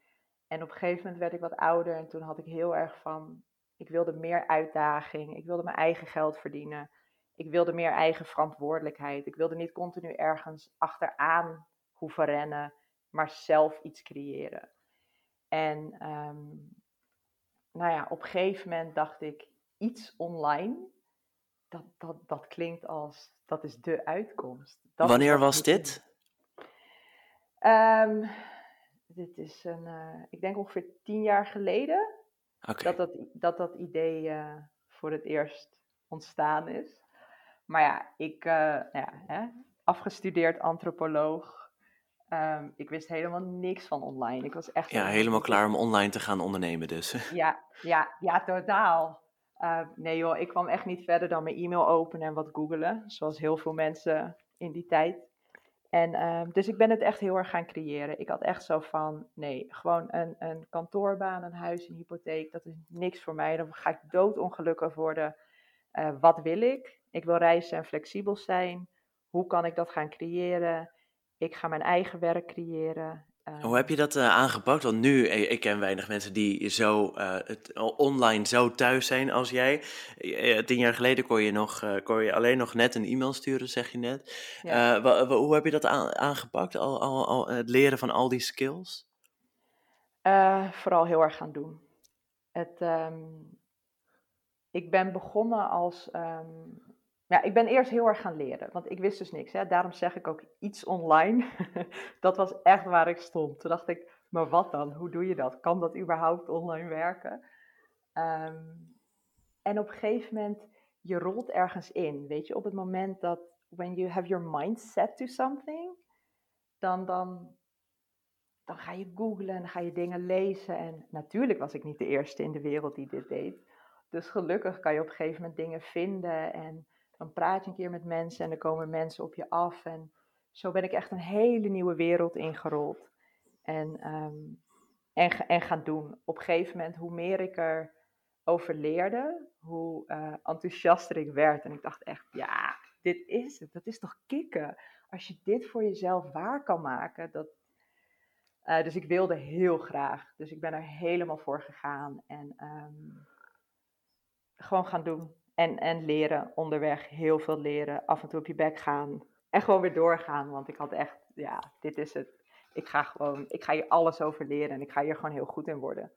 En op een gegeven moment werd ik wat ouder en toen had ik heel erg van, ik wilde meer uitdaging, ik wilde mijn eigen geld verdienen, ik wilde meer eigen verantwoordelijkheid, ik wilde niet continu ergens achteraan hoeven rennen, maar zelf iets creëren. En um, nou ja, op een gegeven moment dacht ik, iets online, dat, dat, dat klinkt als, dat is de uitkomst. Wanneer was dit? Um, dit is een, uh, ik denk ongeveer tien jaar geleden dat, dat, dat dat idee uh, voor het eerst ontstaan is. Maar ja, ik, uh, nou ja, hè, afgestudeerd antropoloog. Um, ik wist helemaal niks van online. Ik was echt. Ja, helemaal klaar om online te gaan ondernemen, dus. Ja, ja, ja totaal. Uh, nee joh, ik kwam echt niet verder dan mijn e-mail openen en wat googelen. Zoals heel veel mensen in die tijd. En uh, dus ik ben het echt heel erg gaan creëren. Ik had echt zo van, nee, gewoon een, een kantoorbaan, een huis, een hypotheek, dat is niks voor mij. Dan ga ik doodongelukkig worden. Uh, wat wil ik? Ik wil reizen en flexibel zijn. Hoe kan ik dat gaan creëren? Ik ga mijn eigen werk creëren. Hoe heb je dat uh, aangepakt? Want nu, eh, ik ken weinig mensen die zo uh, het, online zo thuis zijn als jij. tien jaar geleden kon je, nog, kon je alleen nog net een e-mail sturen, zeg je net. Ja. hoe heb je dat aangepakt, al, al, al, het leren van al die skills? vooral heel erg gaan doen. Het, um, ik ben begonnen als um, ja, ik ben eerst heel erg gaan leren, want ik wist dus niks. Hè. Daarom zeg ik ook iets online. dat was echt waar ik stond. Toen dacht ik, maar wat dan? Hoe doe je dat? Kan dat überhaupt online werken? Um, en op een gegeven moment, je rolt ergens in. Weet je, op het moment dat, when you have your mind set to something, dan, dan, dan ga je googlen en dan ga je dingen lezen. En natuurlijk was ik niet de eerste in de wereld die dit deed. Dus gelukkig kan je op een gegeven moment dingen vinden en dan praat je een keer met mensen en dan komen mensen op je af. En zo ben ik echt een hele nieuwe wereld ingerold. En, um, en, en gaan doen. Op een gegeven moment, hoe meer ik er over leerde, hoe uh, enthousiaster ik werd. En ik dacht echt, ja, dit is het. Dat is toch kicken. Als je dit voor jezelf waar kan maken. Dat, uh, dus ik wilde heel graag. Dus ik ben er helemaal voor gegaan. En um, gewoon gaan doen. En, en leren onderweg, heel veel leren, af en toe op je bek gaan en gewoon weer doorgaan. Want ik had echt, ja, dit is het. Ik ga gewoon, ik ga hier alles over leren en ik ga hier gewoon heel goed in worden.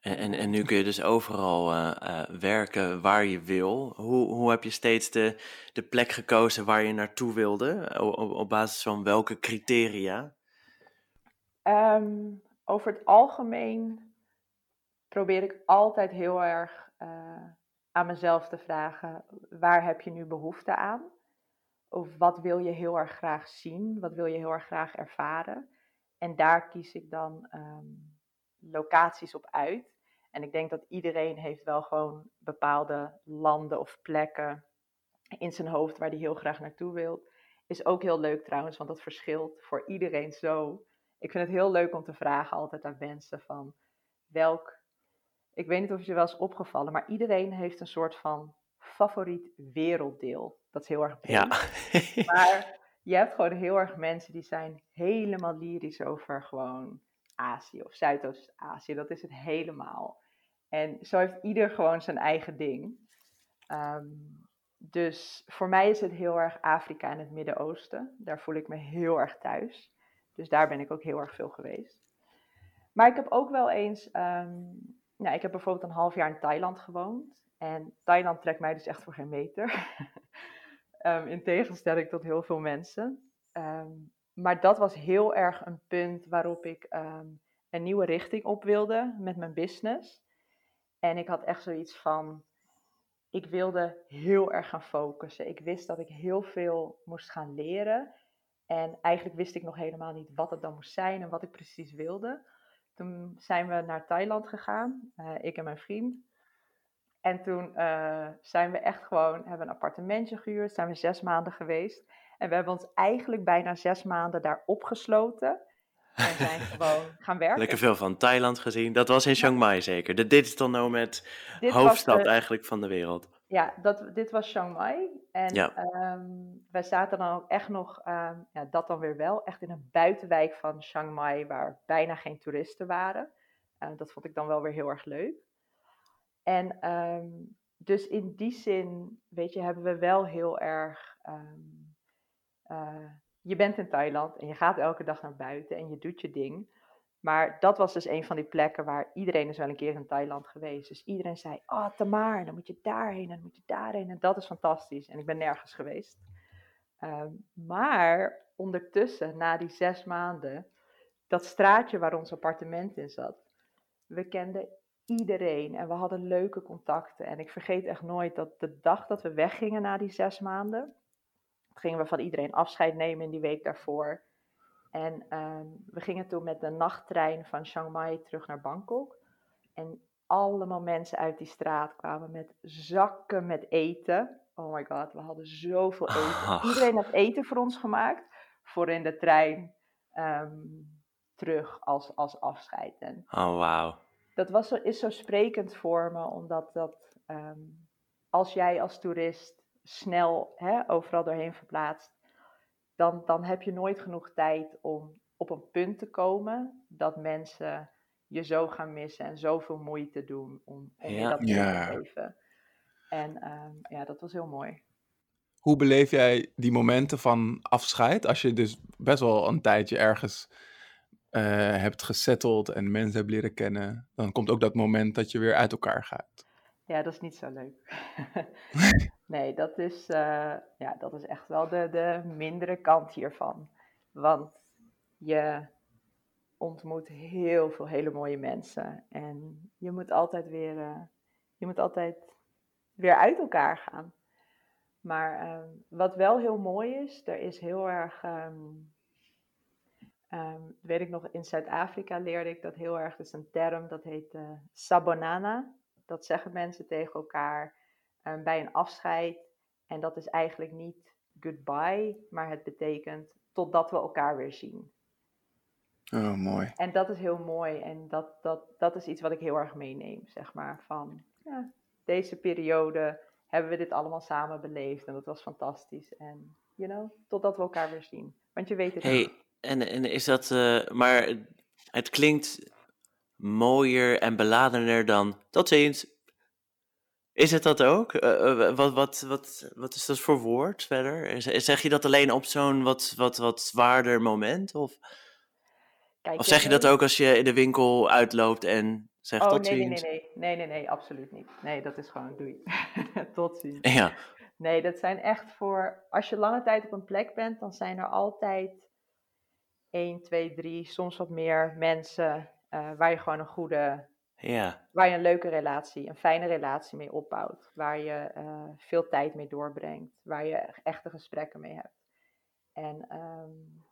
En, en, en, nu kun je dus overal uh, werken waar je wil. Hoe, hoe heb je steeds de, de plek gekozen waar je naartoe wilde? Op, op basis van welke criteria? Um, over het algemeen probeer ik altijd heel erg uh, aan mezelf te vragen: waar heb je nu behoefte aan? Of wat wil je heel erg graag zien? Wat wil je heel erg graag ervaren? En daar kies ik dan um, locaties op uit. En ik denk dat iedereen heeft wel gewoon bepaalde landen of plekken in zijn hoofd waar hij heel graag naartoe wil. Is ook heel leuk trouwens, want dat verschilt voor iedereen zo. Ik vind het heel leuk om te vragen altijd aan mensen van welk, ik weet niet of je wel is opgevallen, maar iedereen heeft een soort van favoriet werelddeel. Dat is heel erg. Ja. maar je hebt gewoon heel erg mensen die zijn helemaal lyrisch over gewoon Azië of Zuidoost-Azië. Dat is het helemaal. En zo heeft ieder gewoon zijn eigen ding. Ehm, dus voor mij is het heel erg Afrika en het Midden-Oosten. Daar voel ik me heel erg thuis. Dus daar ben ik ook heel erg veel geweest. Maar ik heb ook wel eens, um, nou, ik heb bijvoorbeeld een half jaar in Thailand gewoond. En Thailand trekt mij dus echt voor geen meter. um, in tegenstelling tot heel veel mensen. maar dat was heel erg een punt waarop ik een nieuwe richting op wilde met mijn business. En ik had echt zoiets van, ik wilde heel erg gaan focussen. Ik wist dat ik heel veel moest gaan leren. En eigenlijk wist ik nog helemaal niet wat het dan moest zijn en wat ik precies wilde. Toen zijn we naar Thailand gegaan, uh, ik en mijn vriend. En toen uh, zijn we echt gewoon, hebben een appartementje gehuurd, zijn we zes maanden geweest. En we hebben ons eigenlijk bijna zes maanden daar opgesloten. En zijn gewoon gaan werken. Lekker veel van Thailand gezien. Dat was in Chiang Mai zeker. De digital nomad hoofdstad eigenlijk van de wereld. Ja, dat, dit was Chiang Mai. En ja. Ehm, wij zaten dan ook echt nog, ehm, ja, dat dan weer wel, echt in een buitenwijk van Chiang Mai waar bijna geen toeristen waren. Uh, dat vond ik dan wel weer heel erg leuk. En um, dus in die zin, weet je, hebben we wel heel erg uh, je bent in Thailand en je gaat elke dag naar buiten en je doet je ding. Maar dat was dus een van die plekken waar iedereen is wel een keer in Thailand geweest. Dus iedereen zei, oh Tamar, dan moet je daarheen en dan moet je daarheen. En dat is fantastisch. En ik ben nergens geweest. Ehm, maar ondertussen, na die zes maanden, dat straatje waar ons appartement in zat, we kenden iedereen en we hadden leuke contacten. En ik vergeet echt nooit dat de dag dat we weggingen na die zes maanden, gingen we van iedereen afscheid nemen in die week daarvoor. En ehm, we gingen toen met de nachttrein van Chiang Mai terug naar Bangkok. En allemaal mensen uit die straat kwamen met zakken met eten. Oh my god, we hadden zoveel eten. Iedereen had eten voor ons gemaakt. Voor in de trein ehm, terug als, als afscheid. En oh wow. Dat was zo, is zo sprekend voor me, omdat dat ehm, als jij als toerist snel hè, overal doorheen verplaatst, dan, dan heb je nooit genoeg tijd om op een punt te komen dat mensen je zo gaan missen en zoveel moeite doen om, om ja. dat ja. te geven. En um, ja, dat was heel mooi. Hoe beleef jij die momenten van afscheid? Als je dus best wel een tijdje ergens uh, hebt gesetteld en mensen hebt leren kennen, dan komt ook dat moment dat je weer uit elkaar gaat. Ja, dat is niet zo leuk. nee, dat is, uh, ja, dat is echt wel de, de mindere kant hiervan. Want je ontmoet heel veel hele mooie mensen. En je moet altijd weer, uh, je moet altijd weer uit elkaar gaan. Maar uh, wat wel heel mooi is, er is heel erg. Um, um, weet ik nog, in Zuid-Afrika leerde ik dat heel erg. Dat is een term, dat heet uh, sabonana. Dat zeggen mensen tegen elkaar um, bij een afscheid. En dat is eigenlijk niet goodbye, maar het betekent totdat we elkaar weer zien. Oh, mooi. En dat is heel mooi. En dat, dat, dat is iets wat ik heel erg meeneem, zeg maar. Van ja, deze periode hebben we dit allemaal samen beleefd. En dat was fantastisch. En, you know, totdat we elkaar weer zien. Want je weet het hey, niet. En, en is dat, uh, maar het klinkt mooier en beladener dan tot ziens. Is het dat ook? Uh, wat, wat, wat, wat is dat voor woord verder? Zeg je dat alleen op zo'n wat, wat, wat zwaarder moment? Of, Kijk, of zeg je dat ook als je in de winkel uitloopt en Zeg oh, tot nee, ziens. Nee, nee, nee, nee, nee, nee, absoluut niet. Nee, dat is gewoon doei. tot ziens. Ja. Nee, dat zijn echt voor, als je lange tijd op een plek bent, dan zijn er altijd 1, 2, 3, soms wat meer mensen uh, waar je gewoon een goede, ja. waar je een leuke relatie, een fijne relatie mee opbouwt. Waar je uh, veel tijd mee doorbrengt, waar je echte gesprekken mee hebt. En, um,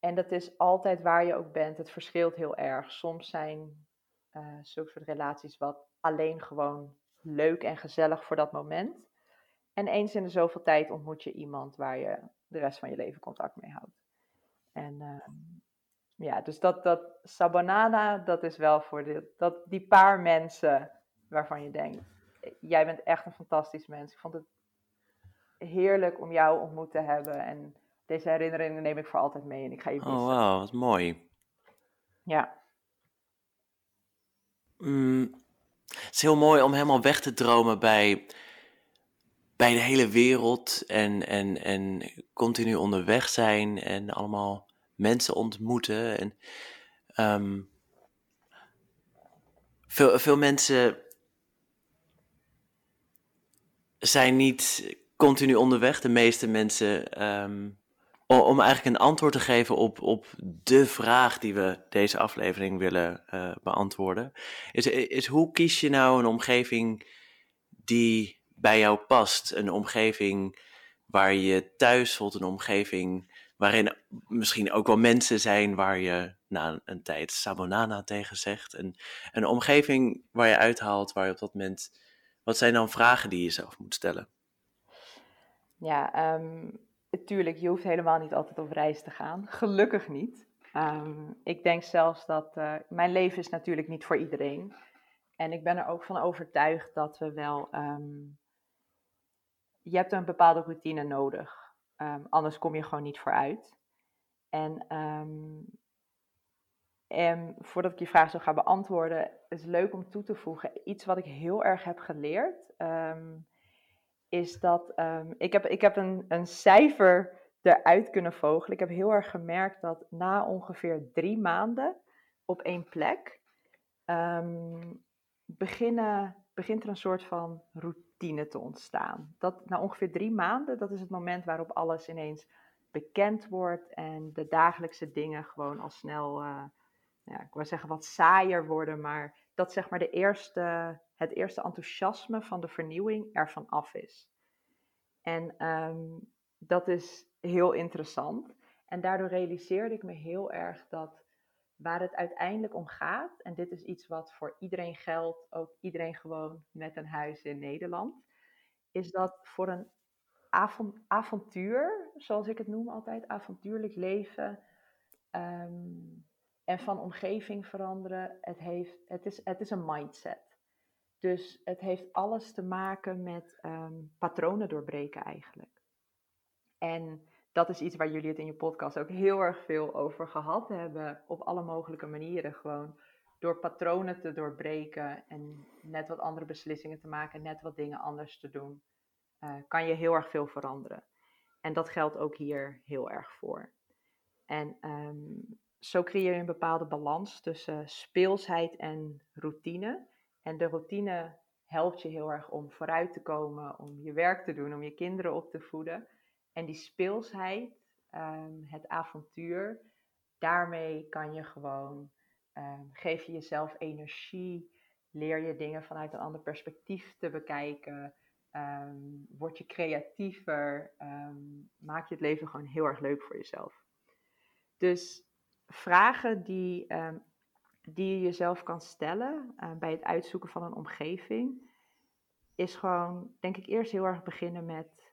en dat is altijd waar je ook bent. Het verschilt heel erg. Soms zijn uh, zulke soort relaties wat alleen gewoon leuk en gezellig voor dat moment. En eens in de zoveel tijd ontmoet je iemand waar je de rest van je leven contact mee houdt. En uh, ja, dus dat, dat Sabanana, dat is wel voor de, dat, die paar mensen waarvan je denkt, jij bent echt een fantastisch mens. Ik vond het heerlijk om jou ontmoet te hebben. En deze herinneringen neem ik voor altijd mee en ik ga je missen. Oh, wauw, wat mooi. Ja. Mm, het is heel mooi om helemaal weg te dromen bij, bij de hele wereld en, en, en continu onderweg zijn en allemaal mensen ontmoeten. En, um, veel, veel mensen zijn niet continu onderweg. De meeste mensen um, om eigenlijk een antwoord te geven op, op de vraag die we deze aflevering willen uh, beantwoorden, is, is hoe kies je nou een omgeving die bij jou past? Een omgeving waar je thuis voelt, een omgeving waarin misschien ook wel mensen zijn waar je na een tijd sabonana tegen zegt. Een, een omgeving waar je uithaalt, waar je op dat moment. Wat zijn dan vragen die je zelf moet stellen? Ja, um Tuurlijk, je hoeft helemaal niet altijd op reis te gaan. Gelukkig niet. Um, ik denk zelfs dat uh, mijn leven is natuurlijk niet voor iedereen. En ik ben er ook van overtuigd dat we wel. Um, je hebt een bepaalde routine nodig. Um, anders kom je gewoon niet vooruit. En, en voordat ik je vraag zo ga beantwoorden, is leuk om toe te voegen. Iets wat ik heel erg heb geleerd is dat ik heb, ik heb een, een cijfer eruit kunnen vogelen. Ik heb heel erg gemerkt dat na ongeveer drie maanden op één plek beginnen, begint er een soort van routine te ontstaan. Dat na ongeveer drie maanden, dat is het moment waarop alles ineens bekend wordt en de dagelijkse dingen gewoon al snel, uh, ja, ik wil zeggen wat saaier worden, maar dat zeg maar de eerste, het eerste enthousiasme van de vernieuwing ervan af is. En um, dat is heel interessant. En daardoor realiseerde ik me heel erg dat waar het uiteindelijk om gaat, en dit is iets wat voor iedereen geldt, ook iedereen gewoon met een huis in Nederland, is dat voor een avontuur, zoals ik het noem altijd, avontuurlijk leven um, en van omgeving veranderen, het, heeft, het, is, het is een mindset. Dus het heeft alles te maken met um, patronen doorbreken eigenlijk. En dat is iets waar jullie het in je podcast ook heel erg veel over gehad hebben. Op alle mogelijke manieren. Gewoon door patronen te doorbreken en net wat andere beslissingen te maken, net wat dingen anders te doen, uh, kan je heel erg veel veranderen. En dat geldt ook hier heel erg voor. En um, zo creëer je een bepaalde balans tussen speelsheid en routine. En de routine helpt je heel erg om vooruit te komen, om je werk te doen, om je kinderen op te voeden. En die speelsheid, um, het avontuur, daarmee kan je gewoon, um, geef je jezelf energie, leer je dingen vanuit een ander perspectief te bekijken, um, word je creatiever, maak je het leven gewoon heel erg leuk voor jezelf. Dus vragen die die je jezelf kan stellen uh, bij het uitzoeken van een omgeving, is gewoon, denk ik, eerst heel erg beginnen met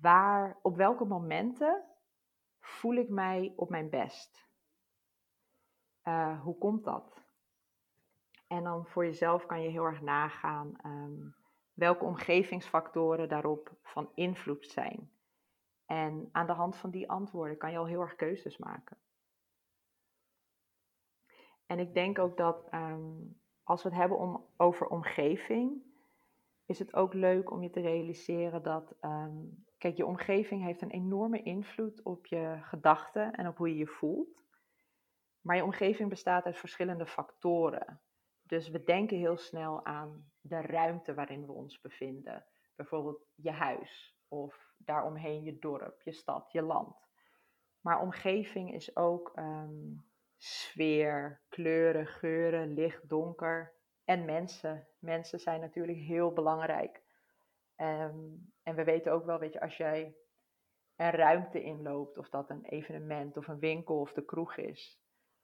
waar, op welke momenten voel ik mij op mijn best? Uh, hoe komt dat? En dan voor jezelf kan je heel erg nagaan um, welke omgevingsfactoren daarop van invloed zijn. En aan de hand van die antwoorden kan je al heel erg keuzes maken. En ik denk ook dat um, als we het hebben om, over omgeving, is het ook leuk om je te realiseren dat, um, kijk, je omgeving heeft een enorme invloed op je gedachten en op hoe je je voelt. maar je omgeving bestaat uit verschillende factoren. Dus we denken heel snel aan de ruimte waarin we ons bevinden. Bijvoorbeeld je huis of daaromheen je dorp, je stad, je land. Maar omgeving is ook ehm, sfeer, kleuren, geuren, licht, donker en mensen. Mensen zijn natuurlijk heel belangrijk. Ehm, en we weten ook wel, weet je, als jij een ruimte inloopt, of dat een evenement of een winkel of de kroeg is,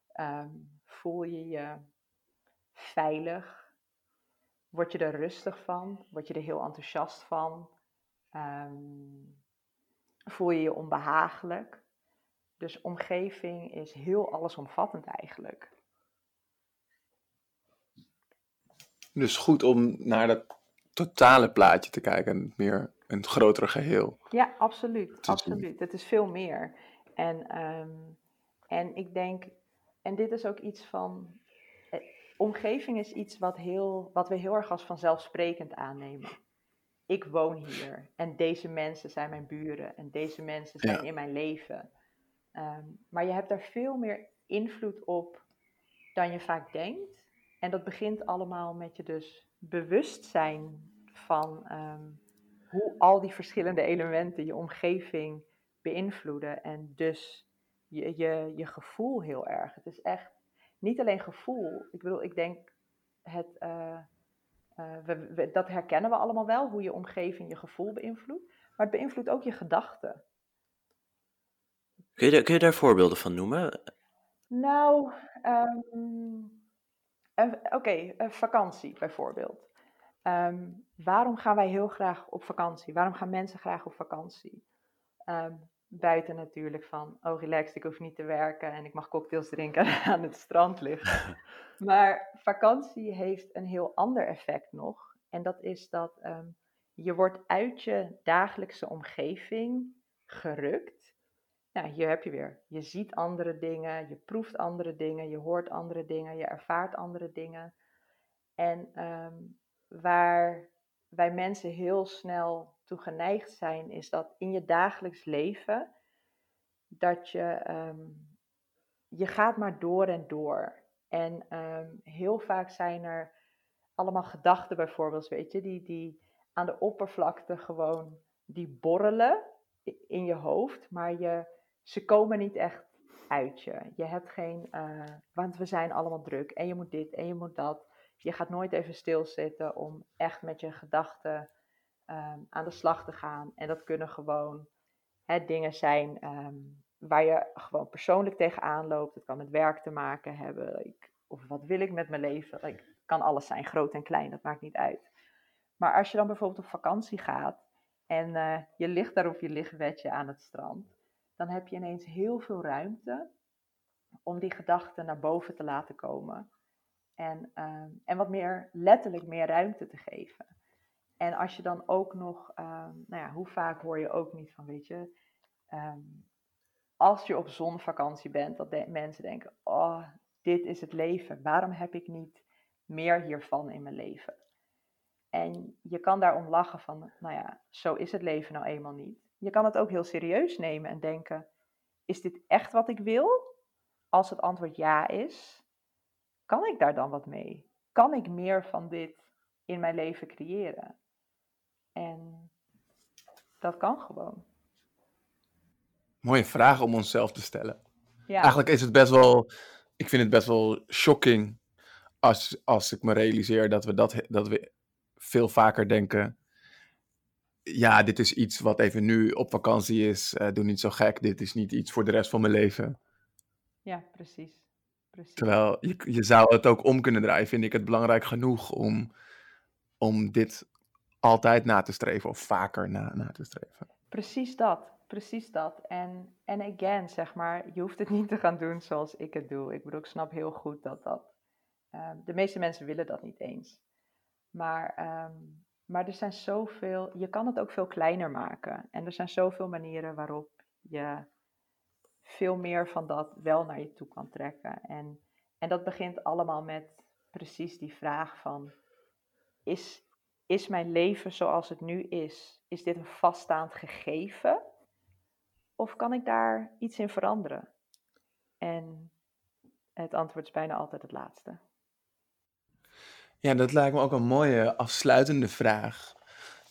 ehm, voel je je veilig? Word je er rustig van? Word je er heel enthousiast van? voel je je onbehagelijk? Dus omgeving is heel allesomvattend eigenlijk. Dus goed om naar dat totale plaatje te kijken, meer een grotere geheel. Ja, absoluut. absoluut. Het is veel meer. En, ehm, en ik denk, en dit is ook iets van, eh, omgeving is iets wat, heel, wat we heel erg als vanzelfsprekend aannemen. Ik woon hier en deze mensen zijn mijn buren en deze mensen zijn in mijn leven. Ehm, maar je hebt daar veel meer invloed op dan je vaak denkt. En dat begint allemaal met je dus bewust zijn van ehm, hoe al die verschillende elementen je omgeving beïnvloeden. En dus je, je, je gevoel heel erg. Het is echt niet alleen gevoel. Ik bedoel, ik denk het. Uh, we, dat herkennen we allemaal wel, hoe je omgeving je gevoel beïnvloedt. Maar het beïnvloedt ook je gedachten. Kun je, kun je daar voorbeelden van noemen? Nou, um, oké, vakantie bijvoorbeeld. Ehm, waarom gaan wij heel graag op vakantie? Waarom gaan mensen graag op vakantie? Ehm, buiten natuurlijk van, oh relaxed, ik hoef niet te werken en ik mag cocktails drinken en aan het strand liggen. maar vakantie heeft een heel ander effect nog. En dat is dat je wordt uit je dagelijkse omgeving gerukt ja, hier heb je weer. Je ziet andere dingen, je proeft andere dingen, je hoort andere dingen, je ervaart andere dingen. En ehm, waar wij mensen heel snel toe geneigd zijn, is dat in je dagelijks leven, dat je, um, je gaat maar door en door. En ehm, heel vaak zijn er allemaal gedachten bijvoorbeeld, weet je, die, die aan de oppervlakte gewoon, die borrelen in je hoofd, maar je ze komen niet echt uit je. Je hebt geen, uh, want we zijn allemaal druk en je moet dit en je moet dat. Je gaat nooit even stilzitten om echt met je gedachten ehm, aan de slag te gaan. En dat kunnen gewoon hè, dingen zijn ehm, waar je gewoon persoonlijk tegenaan loopt. Het kan met werk te maken hebben. Ik, of wat wil ik met mijn leven? Het kan alles zijn, groot en klein, dat maakt niet uit. Maar als je dan bijvoorbeeld op vakantie gaat en uh, je ligt daar op je lichtbedje aan het strand dan heb je ineens heel veel ruimte om die gedachten naar boven te laten komen. En, ehm, en wat meer, letterlijk meer ruimte te geven. En als je dan ook nog, ehm, nou ja, hoe vaak hoor je ook niet van, weet je, ehm, als je op zonvakantie bent, dat mensen denken, oh, dit is het leven. Waarom heb ik niet meer hiervan in mijn leven? En je kan daarom lachen van, nou ja, zo is het leven nou eenmaal niet je kan het ook heel serieus nemen en denken: is dit echt wat ik wil? Als het antwoord ja is, kan ik daar dan wat mee? Kan ik meer van dit in mijn leven creëren? En dat kan gewoon. Mooie vraag om onszelf te stellen. Ja. Eigenlijk is het best wel, ik vind het best wel shocking als, als ik me realiseer dat we, dat, dat we veel vaker denken ja, dit is iets wat even nu op vakantie is. Uh, doe niet zo gek. Dit is niet iets voor de rest van mijn leven. Ja, precies. precies. Terwijl je, je zou het ook om kunnen draaien. Vind ik het belangrijk genoeg om, om dit altijd na te streven of vaker na, na te streven. Precies dat. Precies dat. En, en again, zeg maar, je hoeft het niet te gaan doen zoals ik het doe. Ik bedoel, ik snap heel goed dat dat. Uh, de meeste mensen willen dat niet eens. Maar um, maar er zijn zoveel, je kan het ook veel kleiner maken. En er zijn zoveel manieren waarop je veel meer van dat wel naar je toe kan trekken. En, en dat begint allemaal met precies die vraag van, is, is mijn leven zoals het nu is, is dit een vaststaand gegeven? Of kan ik daar iets in veranderen? En het antwoord is bijna altijd het laatste. Ja, dat lijkt me ook een mooie afsluitende vraag.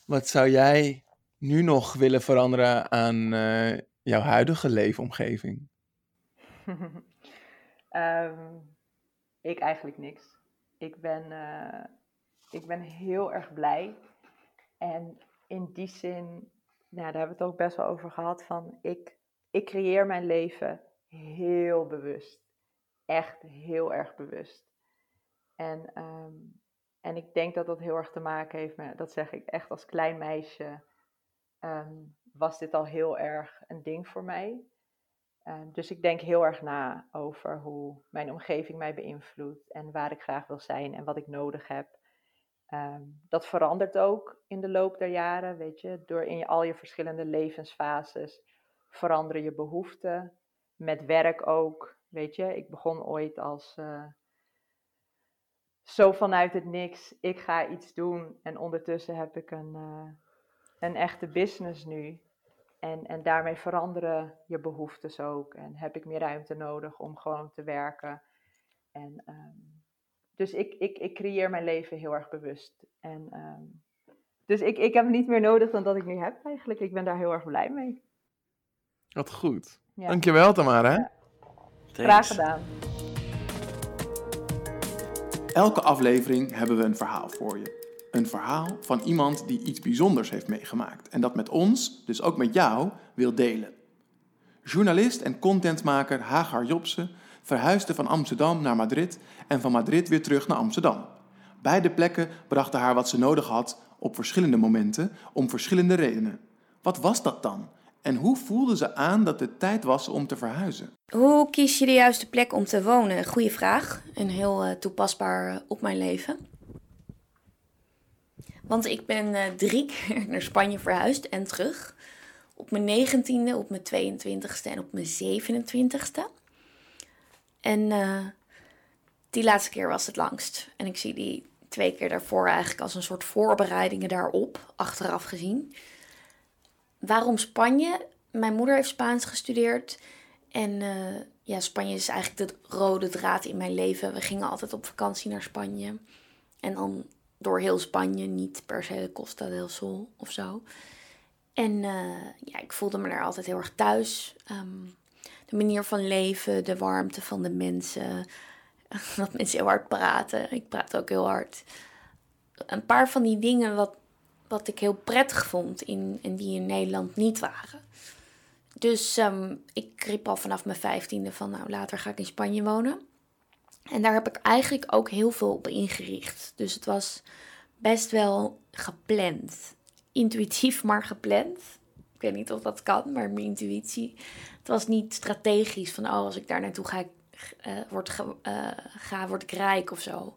Wat zou jij nu nog willen veranderen aan uh, jouw huidige leefomgeving? um, ik eigenlijk niks. Ik ben, uh, ik ben heel erg blij. En in die zin, nou, daar hebben we het ook best wel over gehad, van ik, ik creëer mijn leven heel bewust. Echt heel erg bewust. En, um, en ik denk dat dat heel erg te maken heeft met, dat zeg ik echt als klein meisje, um, was dit al heel erg een ding voor mij. Um, dus ik denk heel erg na over hoe mijn omgeving mij beïnvloedt en waar ik graag wil zijn en wat ik nodig heb. Um, dat verandert ook in de loop der jaren, weet je. Door in je, al je verschillende levensfases veranderen je behoeften. Met werk ook, weet je. Ik begon ooit als uh, zo vanuit het niks, ik ga iets doen. En ondertussen heb ik een, uh, een echte business nu. En, en daarmee veranderen je behoeftes ook. En heb ik meer ruimte nodig om gewoon te werken. En um, dus ik, ik, ik creëer mijn leven heel erg bewust. En, um, dus ik, ik heb niet meer nodig dan dat ik nu heb eigenlijk. Ik ben daar heel erg blij mee. Wat goed. Ja. Dankjewel Tamara. Ja. Graag gedaan. Elke aflevering hebben we een verhaal voor je. Een verhaal van iemand die iets bijzonders heeft meegemaakt en dat met ons, dus ook met jou, wil delen. Journalist en contentmaker Hagar Jobsen verhuisde van Amsterdam naar Madrid en van Madrid weer terug naar Amsterdam. Beide plekken brachten haar wat ze nodig had op verschillende momenten om verschillende redenen. Wat was dat dan? En hoe voelde ze aan dat het tijd was om te verhuizen? Hoe kies je de juiste plek om te wonen? Goeie vraag en heel uh, toepasbaar op mijn leven. Want ik ben uh, drie keer naar Spanje verhuisd en terug. Op mijn negentiende, op mijn 22ste en op mijn 27ste. En die laatste keer was het langst. En ik zie die twee keer daarvoor eigenlijk als een soort voorbereidingen daarop, achteraf gezien. Waarom Spanje? Mijn moeder heeft Spaans gestudeerd. En uh, ja, Spanje is eigenlijk de rode draad in mijn leven. We gingen altijd op vakantie naar Spanje. En dan door heel Spanje, niet per se de Costa del Sol of zo. En uh, ja, ik voelde me daar altijd heel erg thuis. Um, de manier van leven, de warmte van de mensen. Dat mensen heel hard praten. Ik praat ook heel hard. Een paar van die dingen wat, wat ik heel prettig vond in, en die in Nederland niet waren. Dus um, ik riep al vanaf mijn vijftiende van nou later ga ik in Spanje wonen. En daar heb ik eigenlijk ook heel veel op ingericht. Dus het was best wel gepland. Intuïtief, maar gepland. Ik weet niet of dat kan, maar mijn intuïtie. Het was niet strategisch van, oh, als ik daar naartoe ga, uh, word, uh, ga, word ik rijk of zo.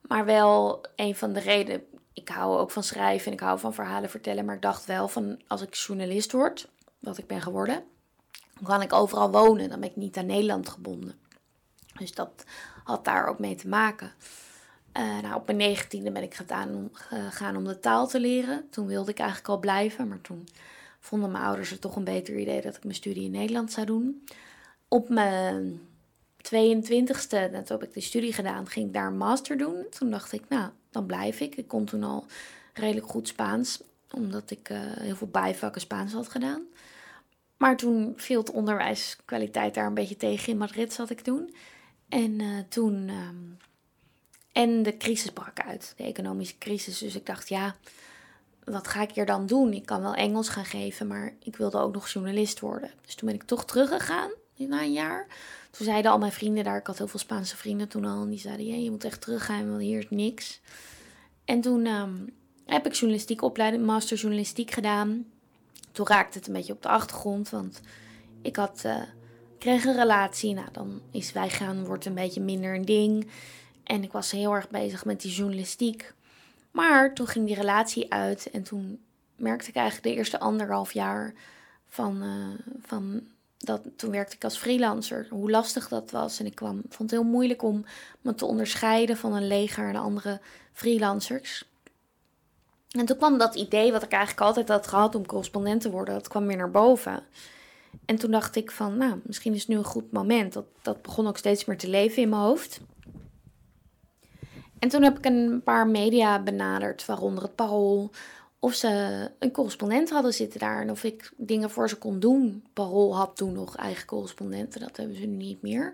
Maar wel een van de redenen. Ik hou ook van schrijven en ik hou van verhalen vertellen. Maar ik dacht wel van, als ik journalist word, wat ik ben geworden, dan kan ik overal wonen. Dan ben ik niet aan Nederland gebonden. Dus dat had daar ook mee te maken. Uh, nou, op mijn negentiende ben ik gedaan gegaan om de taal te leren. Toen wilde ik eigenlijk al blijven, maar toen vonden mijn ouders het toch een beter idee dat ik mijn studie in Nederland zou doen. Op mijn 22ste, net heb ik de studie gedaan, ging ik daar een master doen. Toen dacht ik, nou, dan blijf ik. Ik kon toen al redelijk goed Spaans, omdat ik uh, heel veel bijvakken Spaans had gedaan. Maar toen viel de onderwijskwaliteit daar een beetje tegen. In Madrid zat ik toen. En uh, toen. Um, en de crisis brak uit, de economische crisis. Dus ik dacht, ja, wat ga ik hier dan doen? Ik kan wel Engels gaan geven, maar ik wilde ook nog journalist worden. Dus toen ben ik toch teruggegaan na een jaar. Toen zeiden al mijn vrienden daar, ik had heel veel Spaanse vrienden toen al, en die zeiden: ja, je moet echt teruggaan, want hier is niks. En toen um, heb ik journalistiek opleiding, master journalistiek gedaan. Toen raakte het een beetje op de achtergrond, want ik had, uh, kreeg een relatie. Nou, dan is wij gaan wordt een beetje minder een ding. En ik was heel erg bezig met die journalistiek. Maar toen ging die relatie uit en toen merkte ik eigenlijk de eerste anderhalf jaar van, uh, van dat, toen werkte ik als freelancer, hoe lastig dat was. En ik kwam, vond het heel moeilijk om me te onderscheiden van een leger en andere freelancers. En toen kwam dat idee, wat ik eigenlijk altijd had gehad om correspondent te worden, dat kwam weer naar boven. En toen dacht ik van, nou, misschien is het nu een goed moment. Dat, dat begon ook steeds meer te leven in mijn hoofd. En toen heb ik een paar media benaderd, waaronder het Parool, of ze een correspondent hadden zitten daar en of ik dingen voor ze kon doen. Parool had toen nog eigen correspondenten, dat hebben ze nu niet meer.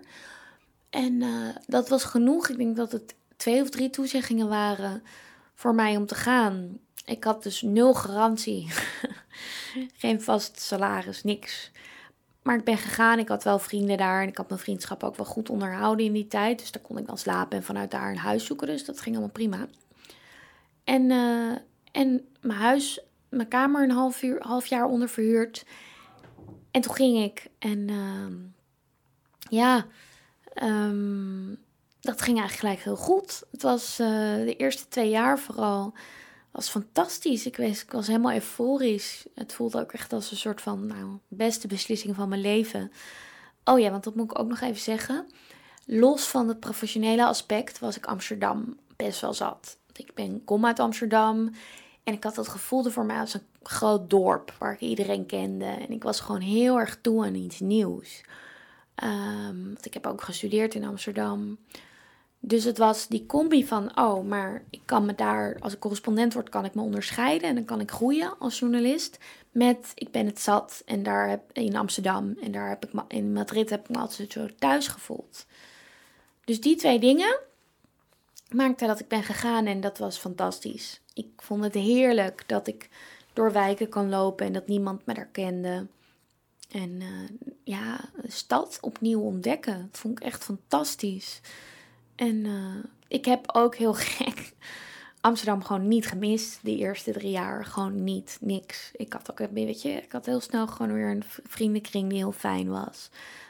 En uh, dat was genoeg. Ik denk dat het twee of drie toezeggingen waren voor mij om te gaan. Ik had dus nul garantie. Geen vast salaris, niks. Maar ik ben gegaan. Ik had wel vrienden daar. En ik had mijn vriendschap ook wel goed onderhouden in die tijd. Dus daar kon ik dan slapen en vanuit daar een huis zoeken. Dus dat ging allemaal prima. En, uh, en mijn huis, mijn kamer een half, uur, half jaar onder verhuurd. En toen ging ik. En uh, ja, um, dat ging eigenlijk gelijk heel goed. Het was uh, de eerste twee jaar vooral was fantastisch. Ik, was, ik was helemaal euforisch. Het voelde ook echt als een soort van, nou, beste beslissing van mijn leven. Oh ja, want dat moet ik ook nog even zeggen. Los van het professionele aspect was ik Amsterdam best wel zat. Ik ben, kom uit Amsterdam en ik had het gevoel voor mij als een groot dorp waar ik iedereen kende. En ik was gewoon heel erg toe aan iets nieuws. Um, ik heb ook gestudeerd in Amsterdam. Dus het was die combi van, oh, maar ik kan me daar, als ik correspondent word, kan ik me onderscheiden en dan kan ik groeien als journalist. Met, ik ben het zat en daar heb, in Amsterdam en daar heb ik, in Madrid heb ik me altijd zo thuis gevoeld. Dus die twee dingen maakten dat ik ben gegaan en dat was fantastisch. Ik vond het heerlijk dat ik door wijken kan lopen en dat niemand me daar kende. En uh, ja, de stad opnieuw ontdekken. Dat vond ik echt fantastisch. En uh, ik heb ook heel gek Amsterdam gewoon niet gemist. De eerste drie jaar gewoon niet, niks. Ik had ook een beetje, ik had heel snel gewoon weer een vriendenkring die heel fijn was.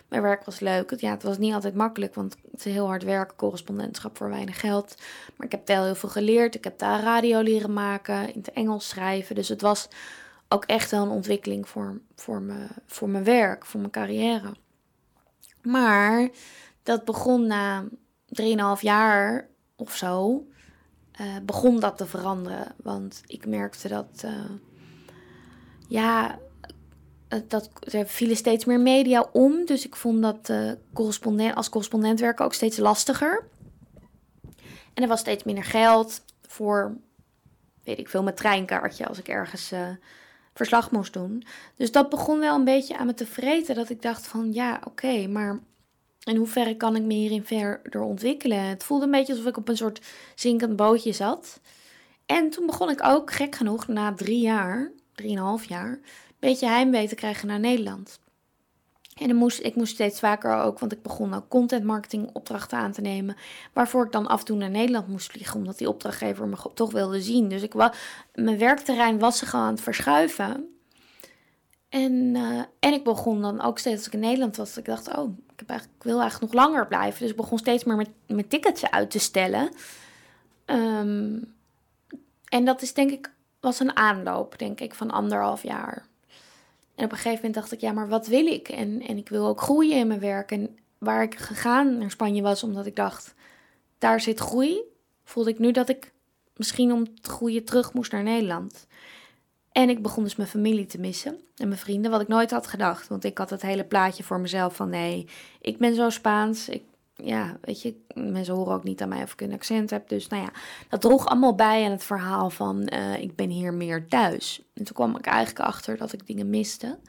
Mijn werk was leuk. Ja, het was niet altijd makkelijk, want het is heel hard werken, correspondentschap voor weinig geld. Maar ik heb wel heel veel geleerd. Ik heb daar radio leren maken, in het Engels schrijven. Dus het was ook echt wel een ontwikkeling voor, voor, me, voor mijn werk, voor mijn carrière. Maar dat begon na 3,5 jaar of zo uh, begon dat te veranderen. Want ik merkte dat, uh, ja, dat er vielen steeds meer media om. Dus ik vond dat uh, correspondent, als correspondent werken ook steeds lastiger. En er was steeds minder geld voor, weet ik veel, mijn treinkaartje als ik ergens verslag moest doen. Dus dat begon wel een beetje aan me te vreten. Dat ik dacht van, ja, oké, maar in hoeverre kan ik me hierin verder ontwikkelen? Het voelde een beetje alsof ik op een soort zinkend bootje zat. En toen begon ik ook, gek genoeg, na drie jaar, drieënhalf jaar, beetje heimwee te krijgen naar Nederland. En moest, ik moest steeds vaker ook, want ik begon ook content marketing opdrachten aan te nemen. Waarvoor ik dan af en toe naar Nederland moest vliegen, omdat die opdrachtgever me toch wilde zien. Dus ik wa, mijn werkterrein was zich aan het verschuiven. En, uh, en ik begon dan ook steeds als ik in Nederland was, ik dacht, oh, ik, heb eigenlijk, ik wil eigenlijk nog langer blijven. Dus ik begon steeds meer met, tickets uit te stellen. Um, en dat is denk ik, was een aanloop, denk ik, van anderhalf jaar. En op een gegeven moment dacht ik, ja, maar wat wil ik? En, en ik wil ook groeien in mijn werk. En waar ik gegaan naar Spanje was, omdat ik dacht, daar zit groei, voelde ik nu dat ik misschien om te groeien terug moest naar Nederland. En ik begon dus mijn familie te missen en mijn vrienden, wat ik nooit had gedacht. Want ik had het hele plaatje voor mezelf van nee, ik ben zo Spaans. Ik, ja, weet je, mensen horen ook niet aan mij of ik een accent heb. Dus nou ja, dat droeg allemaal bij aan het verhaal van uh, ik ben hier meer thuis. En toen kwam ik eigenlijk achter dat ik dingen miste.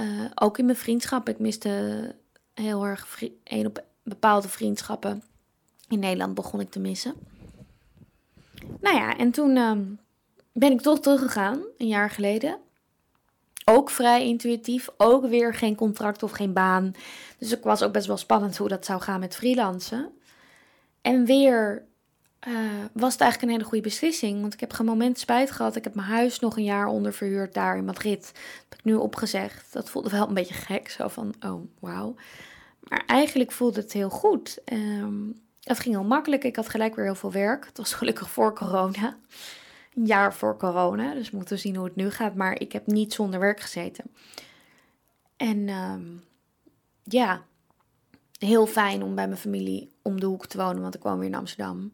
Uh, ook in mijn vriendschap. Ik miste heel erg een op bepaalde vriendschappen. In Nederland begon ik te missen. Nou ja, en toen... Uh, ben ik toch teruggegaan, een jaar geleden. Ook vrij intuïtief, ook weer geen contract of geen baan. Dus het was ook best wel spannend hoe dat zou gaan met freelancen. En weer uh, was het eigenlijk een hele goede beslissing. Want ik heb geen moment spijt gehad. Ik heb mijn huis nog een jaar onderverhuurd daar in Madrid. Dat heb ik nu opgezegd. Dat voelde wel een beetje gek. Zo van, oh, wauw. Maar eigenlijk voelde het heel goed. Um, het ging heel makkelijk. Ik had gelijk weer heel veel werk. Het was gelukkig voor corona een jaar voor corona. Dus we moeten zien hoe het nu gaat. Maar ik heb niet zonder werk gezeten. En ehm, ja, heel fijn om bij mijn familie om de hoek te wonen. Want ik woon weer in Amsterdam.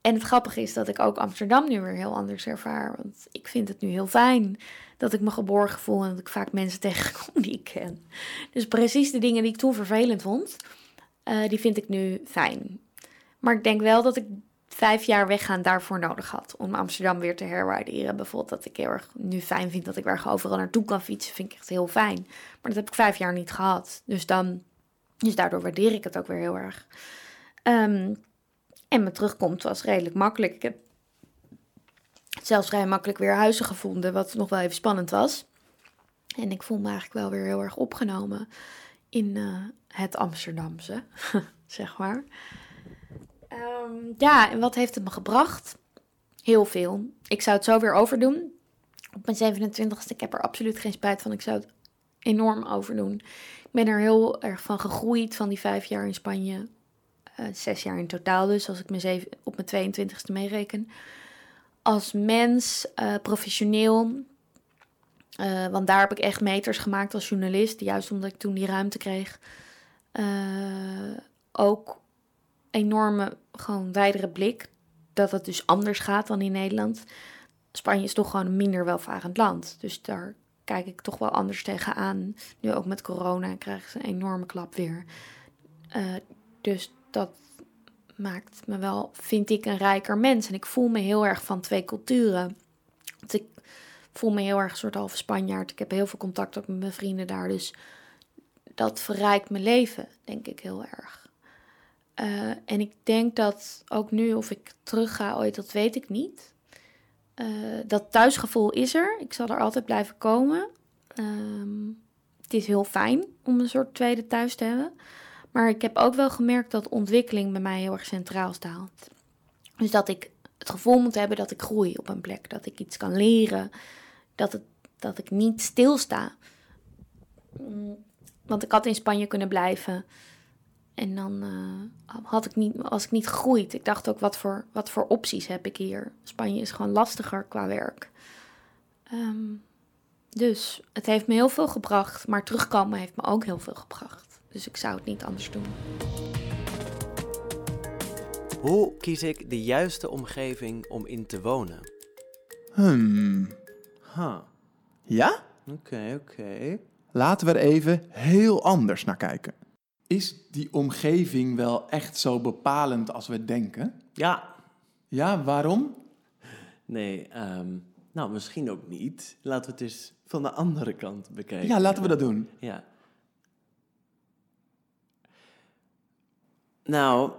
en het grappige is dat ik ook Amsterdam nu weer heel anders ervaar. Want ik vind het nu heel fijn dat ik me geborgen voel en dat ik vaak mensen tegenkom die ik ken. Dus precies de dingen die ik toen vervelend vond, uh, die vind ik nu fijn. Maar ik denk wel dat ik vijf jaar weggaan daarvoor nodig had. Om Amsterdam weer te herwaarderen. Bijvoorbeeld dat ik heel erg nu fijn vind dat ik weer overal naartoe kan fietsen. Vind ik echt heel fijn. Maar dat heb ik vijf jaar niet gehad. Dus, dan, dus daardoor waardeer ik het ook weer heel erg. Um, en mijn terugkomst was redelijk makkelijk. Ik heb zelfs vrij makkelijk weer huizen gevonden. Wat nog wel even spannend was. En ik voel me eigenlijk wel weer heel erg opgenomen in uh, het Amsterdamse, zeg maar. Um, ja, en wat heeft het me gebracht? Heel veel. Ik zou het zo weer overdoen. Op mijn 27ste, ik heb er absoluut geen spijt van. Ik zou het enorm overdoen. Ik ben er heel erg van gegroeid van die vijf jaar in Spanje. Uh, zes jaar in totaal dus, als ik me zeven, op mijn 22ste meereken. Als mens, uh, professioneel. Uh, want daar heb ik echt meters gemaakt als journalist. Juist omdat ik toen die ruimte kreeg. ook enorme, gewoon wijdere blik. Dat het dus anders gaat dan in Nederland. Spanje is toch gewoon een minder welvarend land. Dus daar kijk ik toch wel anders tegenaan. Nu ook met corona krijgen ze een enorme klap weer. Uh, dus dat maakt me wel, vind ik, een rijker mens. En ik voel me heel erg van twee culturen. Want ik voel me heel erg een soort halve Spanjaard. Ik heb heel veel contact ook met mijn vrienden daar. Dus dat verrijkt mijn leven, denk ik heel erg. Uh, en ik denk dat ook nu, of ik terug ga ooit, dat weet ik niet. Uh, dat thuisgevoel is er. Ik zal er altijd blijven komen. Um, het is heel fijn om een soort tweede thuis te hebben. Maar ik heb ook wel gemerkt dat ontwikkeling bij mij heel erg centraal staat. Dus dat ik het gevoel moet hebben dat ik groei op een plek. Dat ik iets kan leren. Dat, het, dat ik niet stilsta. Mm, want ik had in Spanje kunnen blijven. En dan uh, had ik niet, was ik niet gegroeid. Ik dacht ook, wat voor, wat voor opties heb ik hier? Spanje is gewoon lastiger qua werk. Um, dus het heeft me heel veel gebracht. Maar terugkomen heeft me ook heel veel gebracht. Dus ik zou het niet anders doen. Hoe kies ik de juiste omgeving om in te wonen? Hmm. Huh. Ja? Oké, oké. Laten we er even heel anders naar kijken. Is die omgeving wel echt zo bepalend als we denken? Ja. Ja, waarom? Nee, um, nou misschien ook niet. Laten we het eens van de andere kant bekijken. Ja, laten we dat doen. Ja. Nou,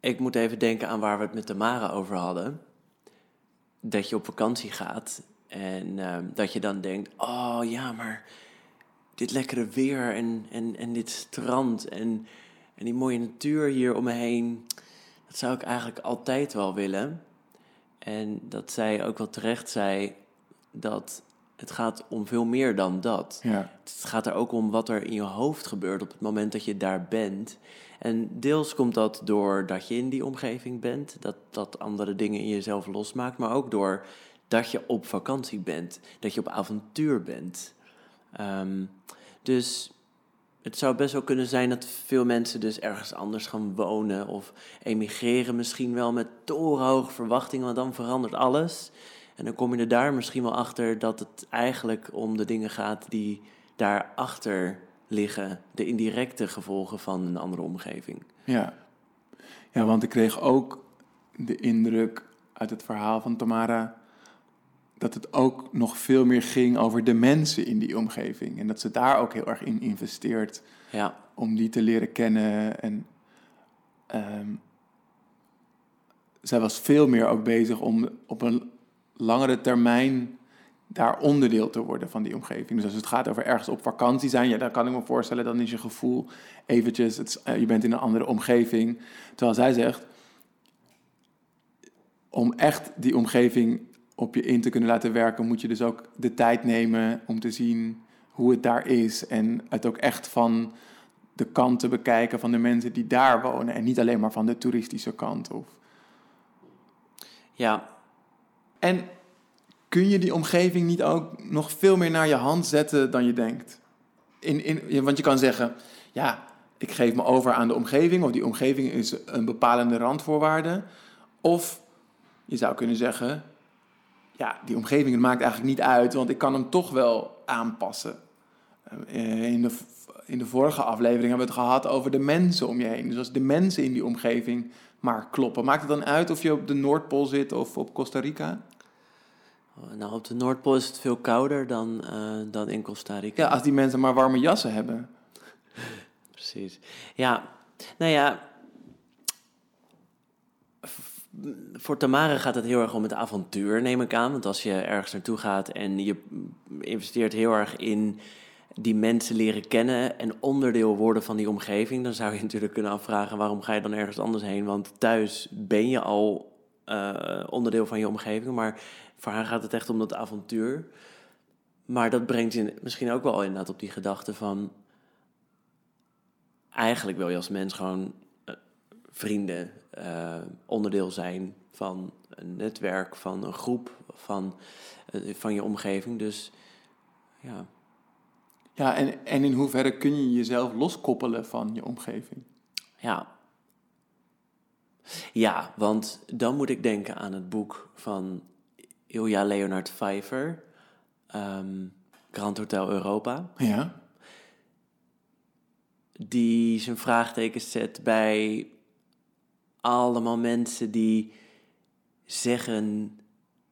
ik moet even denken aan waar we het met Tamara over hadden. Dat je op vakantie gaat en uh, dat je dan denkt: oh ja, maar dit lekkere weer en, en, en dit strand en, en die mooie natuur hier om me heen. Dat zou ik eigenlijk altijd wel willen. En dat zij ook wel terecht zei dat het gaat om veel meer dan dat. Ja. Het gaat er ook om wat er in je hoofd gebeurt op het moment dat je daar bent. En deels komt dat door dat je in die omgeving bent, dat dat andere dingen in jezelf losmaakt, maar ook door dat je op vakantie bent, dat je op avontuur bent. Um, dus het zou best wel kunnen zijn dat veel mensen dus ergens anders gaan wonen of emigreren misschien wel met torenhoge verwachtingen, want dan verandert alles. En dan kom je er daar misschien wel achter dat het eigenlijk om de dingen gaat die daarachter liggen, de indirecte gevolgen van een andere omgeving. Ja. ja, want ik kreeg ook de indruk uit het verhaal van Tamara dat het ook nog veel meer ging over de mensen in die omgeving. En dat ze daar ook heel erg in investeert. Ja. Om die te leren kennen. En um, zij was veel meer ook bezig om op een langere termijn daar onderdeel te worden van die omgeving. Dus als het gaat over ergens op vakantie zijn, ja, dan kan ik me voorstellen, dan is je gevoel eventjes, het, uh, je bent in een andere omgeving. Terwijl zij zegt, om echt die omgeving op je in te kunnen laten werken, moet je dus ook de tijd nemen om te zien hoe het daar is. En het ook echt van de kant te bekijken van de mensen die daar wonen. En niet alleen maar van de toeristische kant. Of... Ja. En kun je die omgeving niet ook nog veel meer naar je hand zetten dan je denkt? In, in, want je kan zeggen, ja, ik geef me over aan de omgeving, of die omgeving is een bepalende randvoorwaarde. Of je zou kunnen zeggen, ja, die omgeving maakt eigenlijk niet uit, want ik kan hem toch wel aanpassen. Eh, in de, in de vorige aflevering hebben we het gehad over de mensen om je heen. Dus als de mensen in die omgeving maar kloppen. Maakt het dan uit of je op de Noordpool zit of op Costa Rica? Oh, nou, op de Noordpool is het veel kouder dan, uh, dan in Costa Rica. Ja, als die mensen maar warme jassen hebben. Precies. Ja, nou ja. Voor Tamara gaat het heel erg om het avontuur, neem ik aan. Want als je ergens naartoe gaat en je investeert heel erg in die mensen leren kennen en onderdeel worden van die omgeving, dan zou je natuurlijk kunnen afvragen waarom ga je dan ergens anders heen? Want thuis ben je al uh, onderdeel van je omgeving, maar voor haar gaat het echt om dat avontuur. Maar dat brengt je misschien ook wel inderdaad op die gedachte van eigenlijk wil je als mens gewoon vrienden, uh, onderdeel zijn van een netwerk, van een groep, van, van je omgeving. Dus ja. Ja, en, en in hoeverre kun je jezelf loskoppelen van je omgeving? Ja. Ja, want dan moet ik denken aan het boek van Ilja Leonard Pfeiffer, um, Grand Hotel Europa. Ja. Die zijn vraagtekens zet bij allemaal mensen die zeggen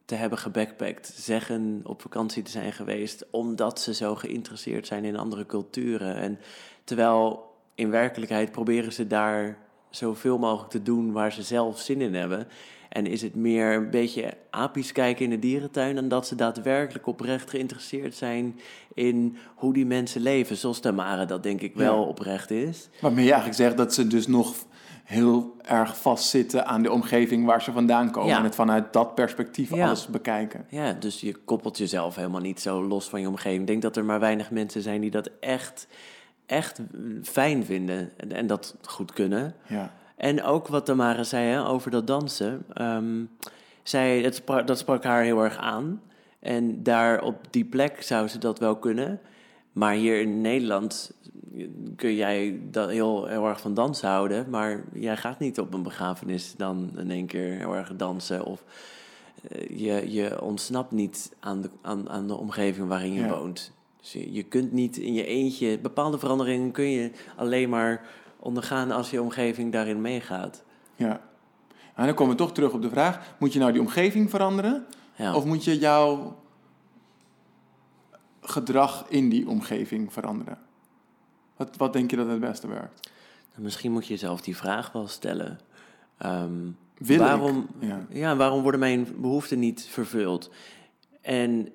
te hebben gebackpackt, zeggen op vakantie te zijn geweest, omdat ze zo geïnteresseerd zijn in andere culturen. En terwijl in werkelijkheid proberen ze daar zoveel mogelijk te doen waar ze zelf zin in hebben. En is het meer een beetje apisch kijken in de dierentuin dan dat ze daadwerkelijk oprecht geïnteresseerd zijn in hoe die mensen leven. Zoals Tamara dat denk ik wel oprecht is. Waarmee je eigenlijk zegt dat ze dus nog heel erg vastzitten aan de omgeving waar ze vandaan komen. En het vanuit dat perspectief alles bekijken. Ja, dus je koppelt jezelf helemaal niet zo los van je omgeving. Ik denk dat er maar weinig mensen zijn die dat echt, echt fijn vinden en, en dat goed kunnen. Ja. En ook wat Tamara zei hè, over dat dansen. Um, zij, het sprak, dat sprak haar heel erg aan. En daar op die plek zou ze dat wel kunnen. Maar hier in Nederland kun jij dat heel, heel erg van dansen houden. Maar jij gaat niet op een begrafenis dan in één keer heel erg dansen. Of uh, je, je ontsnapt niet aan de, aan, aan de omgeving waarin je woont. Dus je, je kunt niet in je eentje... Bepaalde veranderingen kun je alleen maar ondergaan als je omgeving daarin meegaat. Ja. En dan komen we toch terug op de vraag: moet je nou die omgeving veranderen? Ja. Of moet je jouw gedrag in die omgeving veranderen? Wat, wat denk je dat het beste werkt? Nou, misschien moet je jezelf die vraag wel stellen. Um, waarom, ja. ja. waarom worden mijn behoeften niet vervuld? En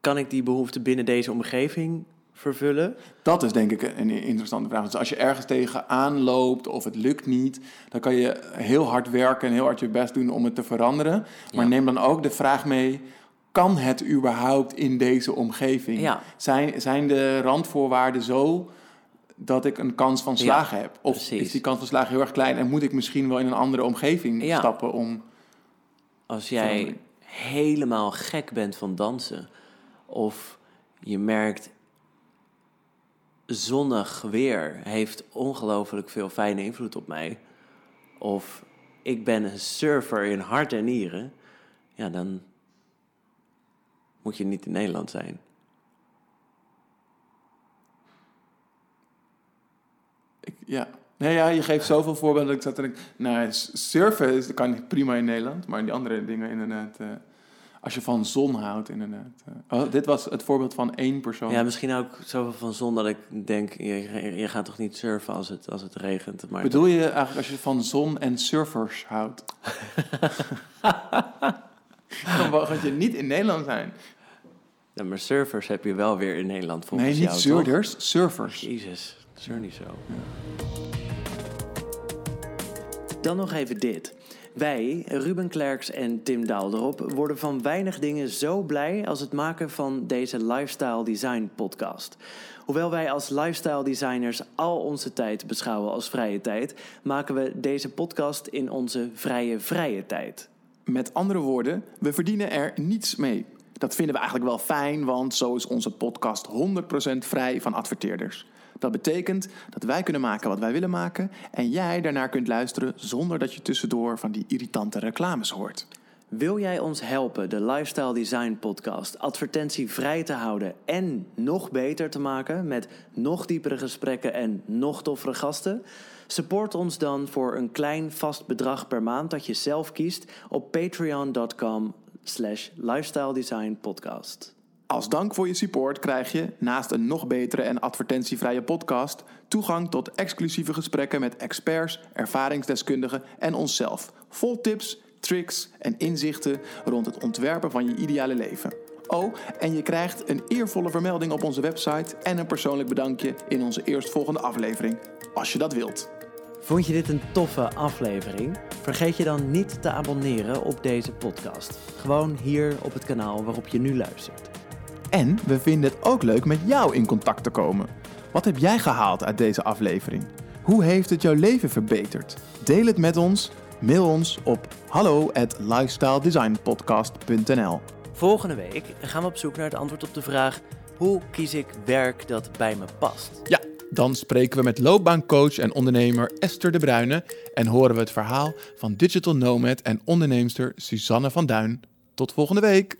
kan ik die behoeften binnen deze omgeving vervullen? Dat is denk ik een interessante vraag. Dus als je ergens tegenaan loopt of het lukt niet, dan kan je heel hard werken en heel hard je best doen om het te veranderen. Maar neem dan ook de vraag mee: kan het überhaupt in deze omgeving? Ja. Zijn, zijn de randvoorwaarden zo dat ik een kans van slagen heb? Of is die kans van slagen heel erg klein en moet ik misschien wel in een andere omgeving stappen om. Als jij helemaal gek bent van dansen, of je merkt zonnig weer heeft ongelooflijk veel fijne invloed op mij. Of ik ben een surfer in hart en nieren. Ja, dan moet je niet in Nederland zijn. Ik, ja. Nee, ja, je geeft zoveel voorbeelden dat ik zat en ik... Nou, surfen kan prima in Nederland, maar die andere dingen inderdaad... Uh, als je van zon houdt, inderdaad. Oh, dit was het voorbeeld van één persoon. Ja, misschien ook zoveel van zon dat ik denk, je, je gaat toch niet surfen als het, als het regent. Maar Bedoel je eigenlijk als je van zon en surfers houdt? Dan mag je niet in Nederland zijn. Ja, maar surfers heb je wel weer in Nederland volgens Nee, niet zeurders, surfers. Jezus, niet zo. Dan nog even dit. Wij, Ruben Klerks en Tim Daalderop, worden van weinig dingen zo blij als het maken van deze Lifestyle Design podcast. Hoewel wij als lifestyle designers al onze tijd beschouwen als vrije tijd, maken we deze podcast in onze vrije vrije tijd. Met andere woorden, we verdienen er niets mee. Dat vinden we eigenlijk wel fijn, want zo is onze podcast 100% vrij van adverteerders. Dat betekent dat wij kunnen maken wat wij willen maken en jij daarnaar kunt luisteren zonder dat je tussendoor van die irritante reclames hoort. Wil jij ons helpen de Lifestyle Design Podcast advertentievrij te houden en nog beter te maken met nog diepere gesprekken en nog toffere gasten? Support ons dan voor een klein vast bedrag per maand dat je zelf kiest op patreon.com slash lifestyle design podcast. Als dank voor je support krijg je, naast een nog betere en advertentievrije podcast, toegang tot exclusieve gesprekken met experts, ervaringsdeskundigen en onszelf. Vol tips, tricks en inzichten rond het ontwerpen van je ideale leven. Oh, en je krijgt een eervolle vermelding op onze website en een persoonlijk bedankje in onze eerstvolgende aflevering, als je dat wilt. Vond je dit een toffe aflevering? Vergeet je dan niet te abonneren op deze podcast. Gewoon hier op het kanaal waarop je nu luistert. En we vinden het ook leuk met jou in contact te komen. Wat heb jij gehaald uit deze aflevering? Hoe heeft het jouw leven verbeterd? Deel het met ons. Mail ons op hallo at lifestyledesignpodcast.nl Volgende week gaan we op zoek naar het antwoord op de vraag: hoe kies ik werk dat bij me past? Ja, dan spreken we met loopbaancoach en ondernemer Esther de Bruyne en horen we het verhaal van digital nomad en onderneemster Suzanne van Duin. Tot volgende week.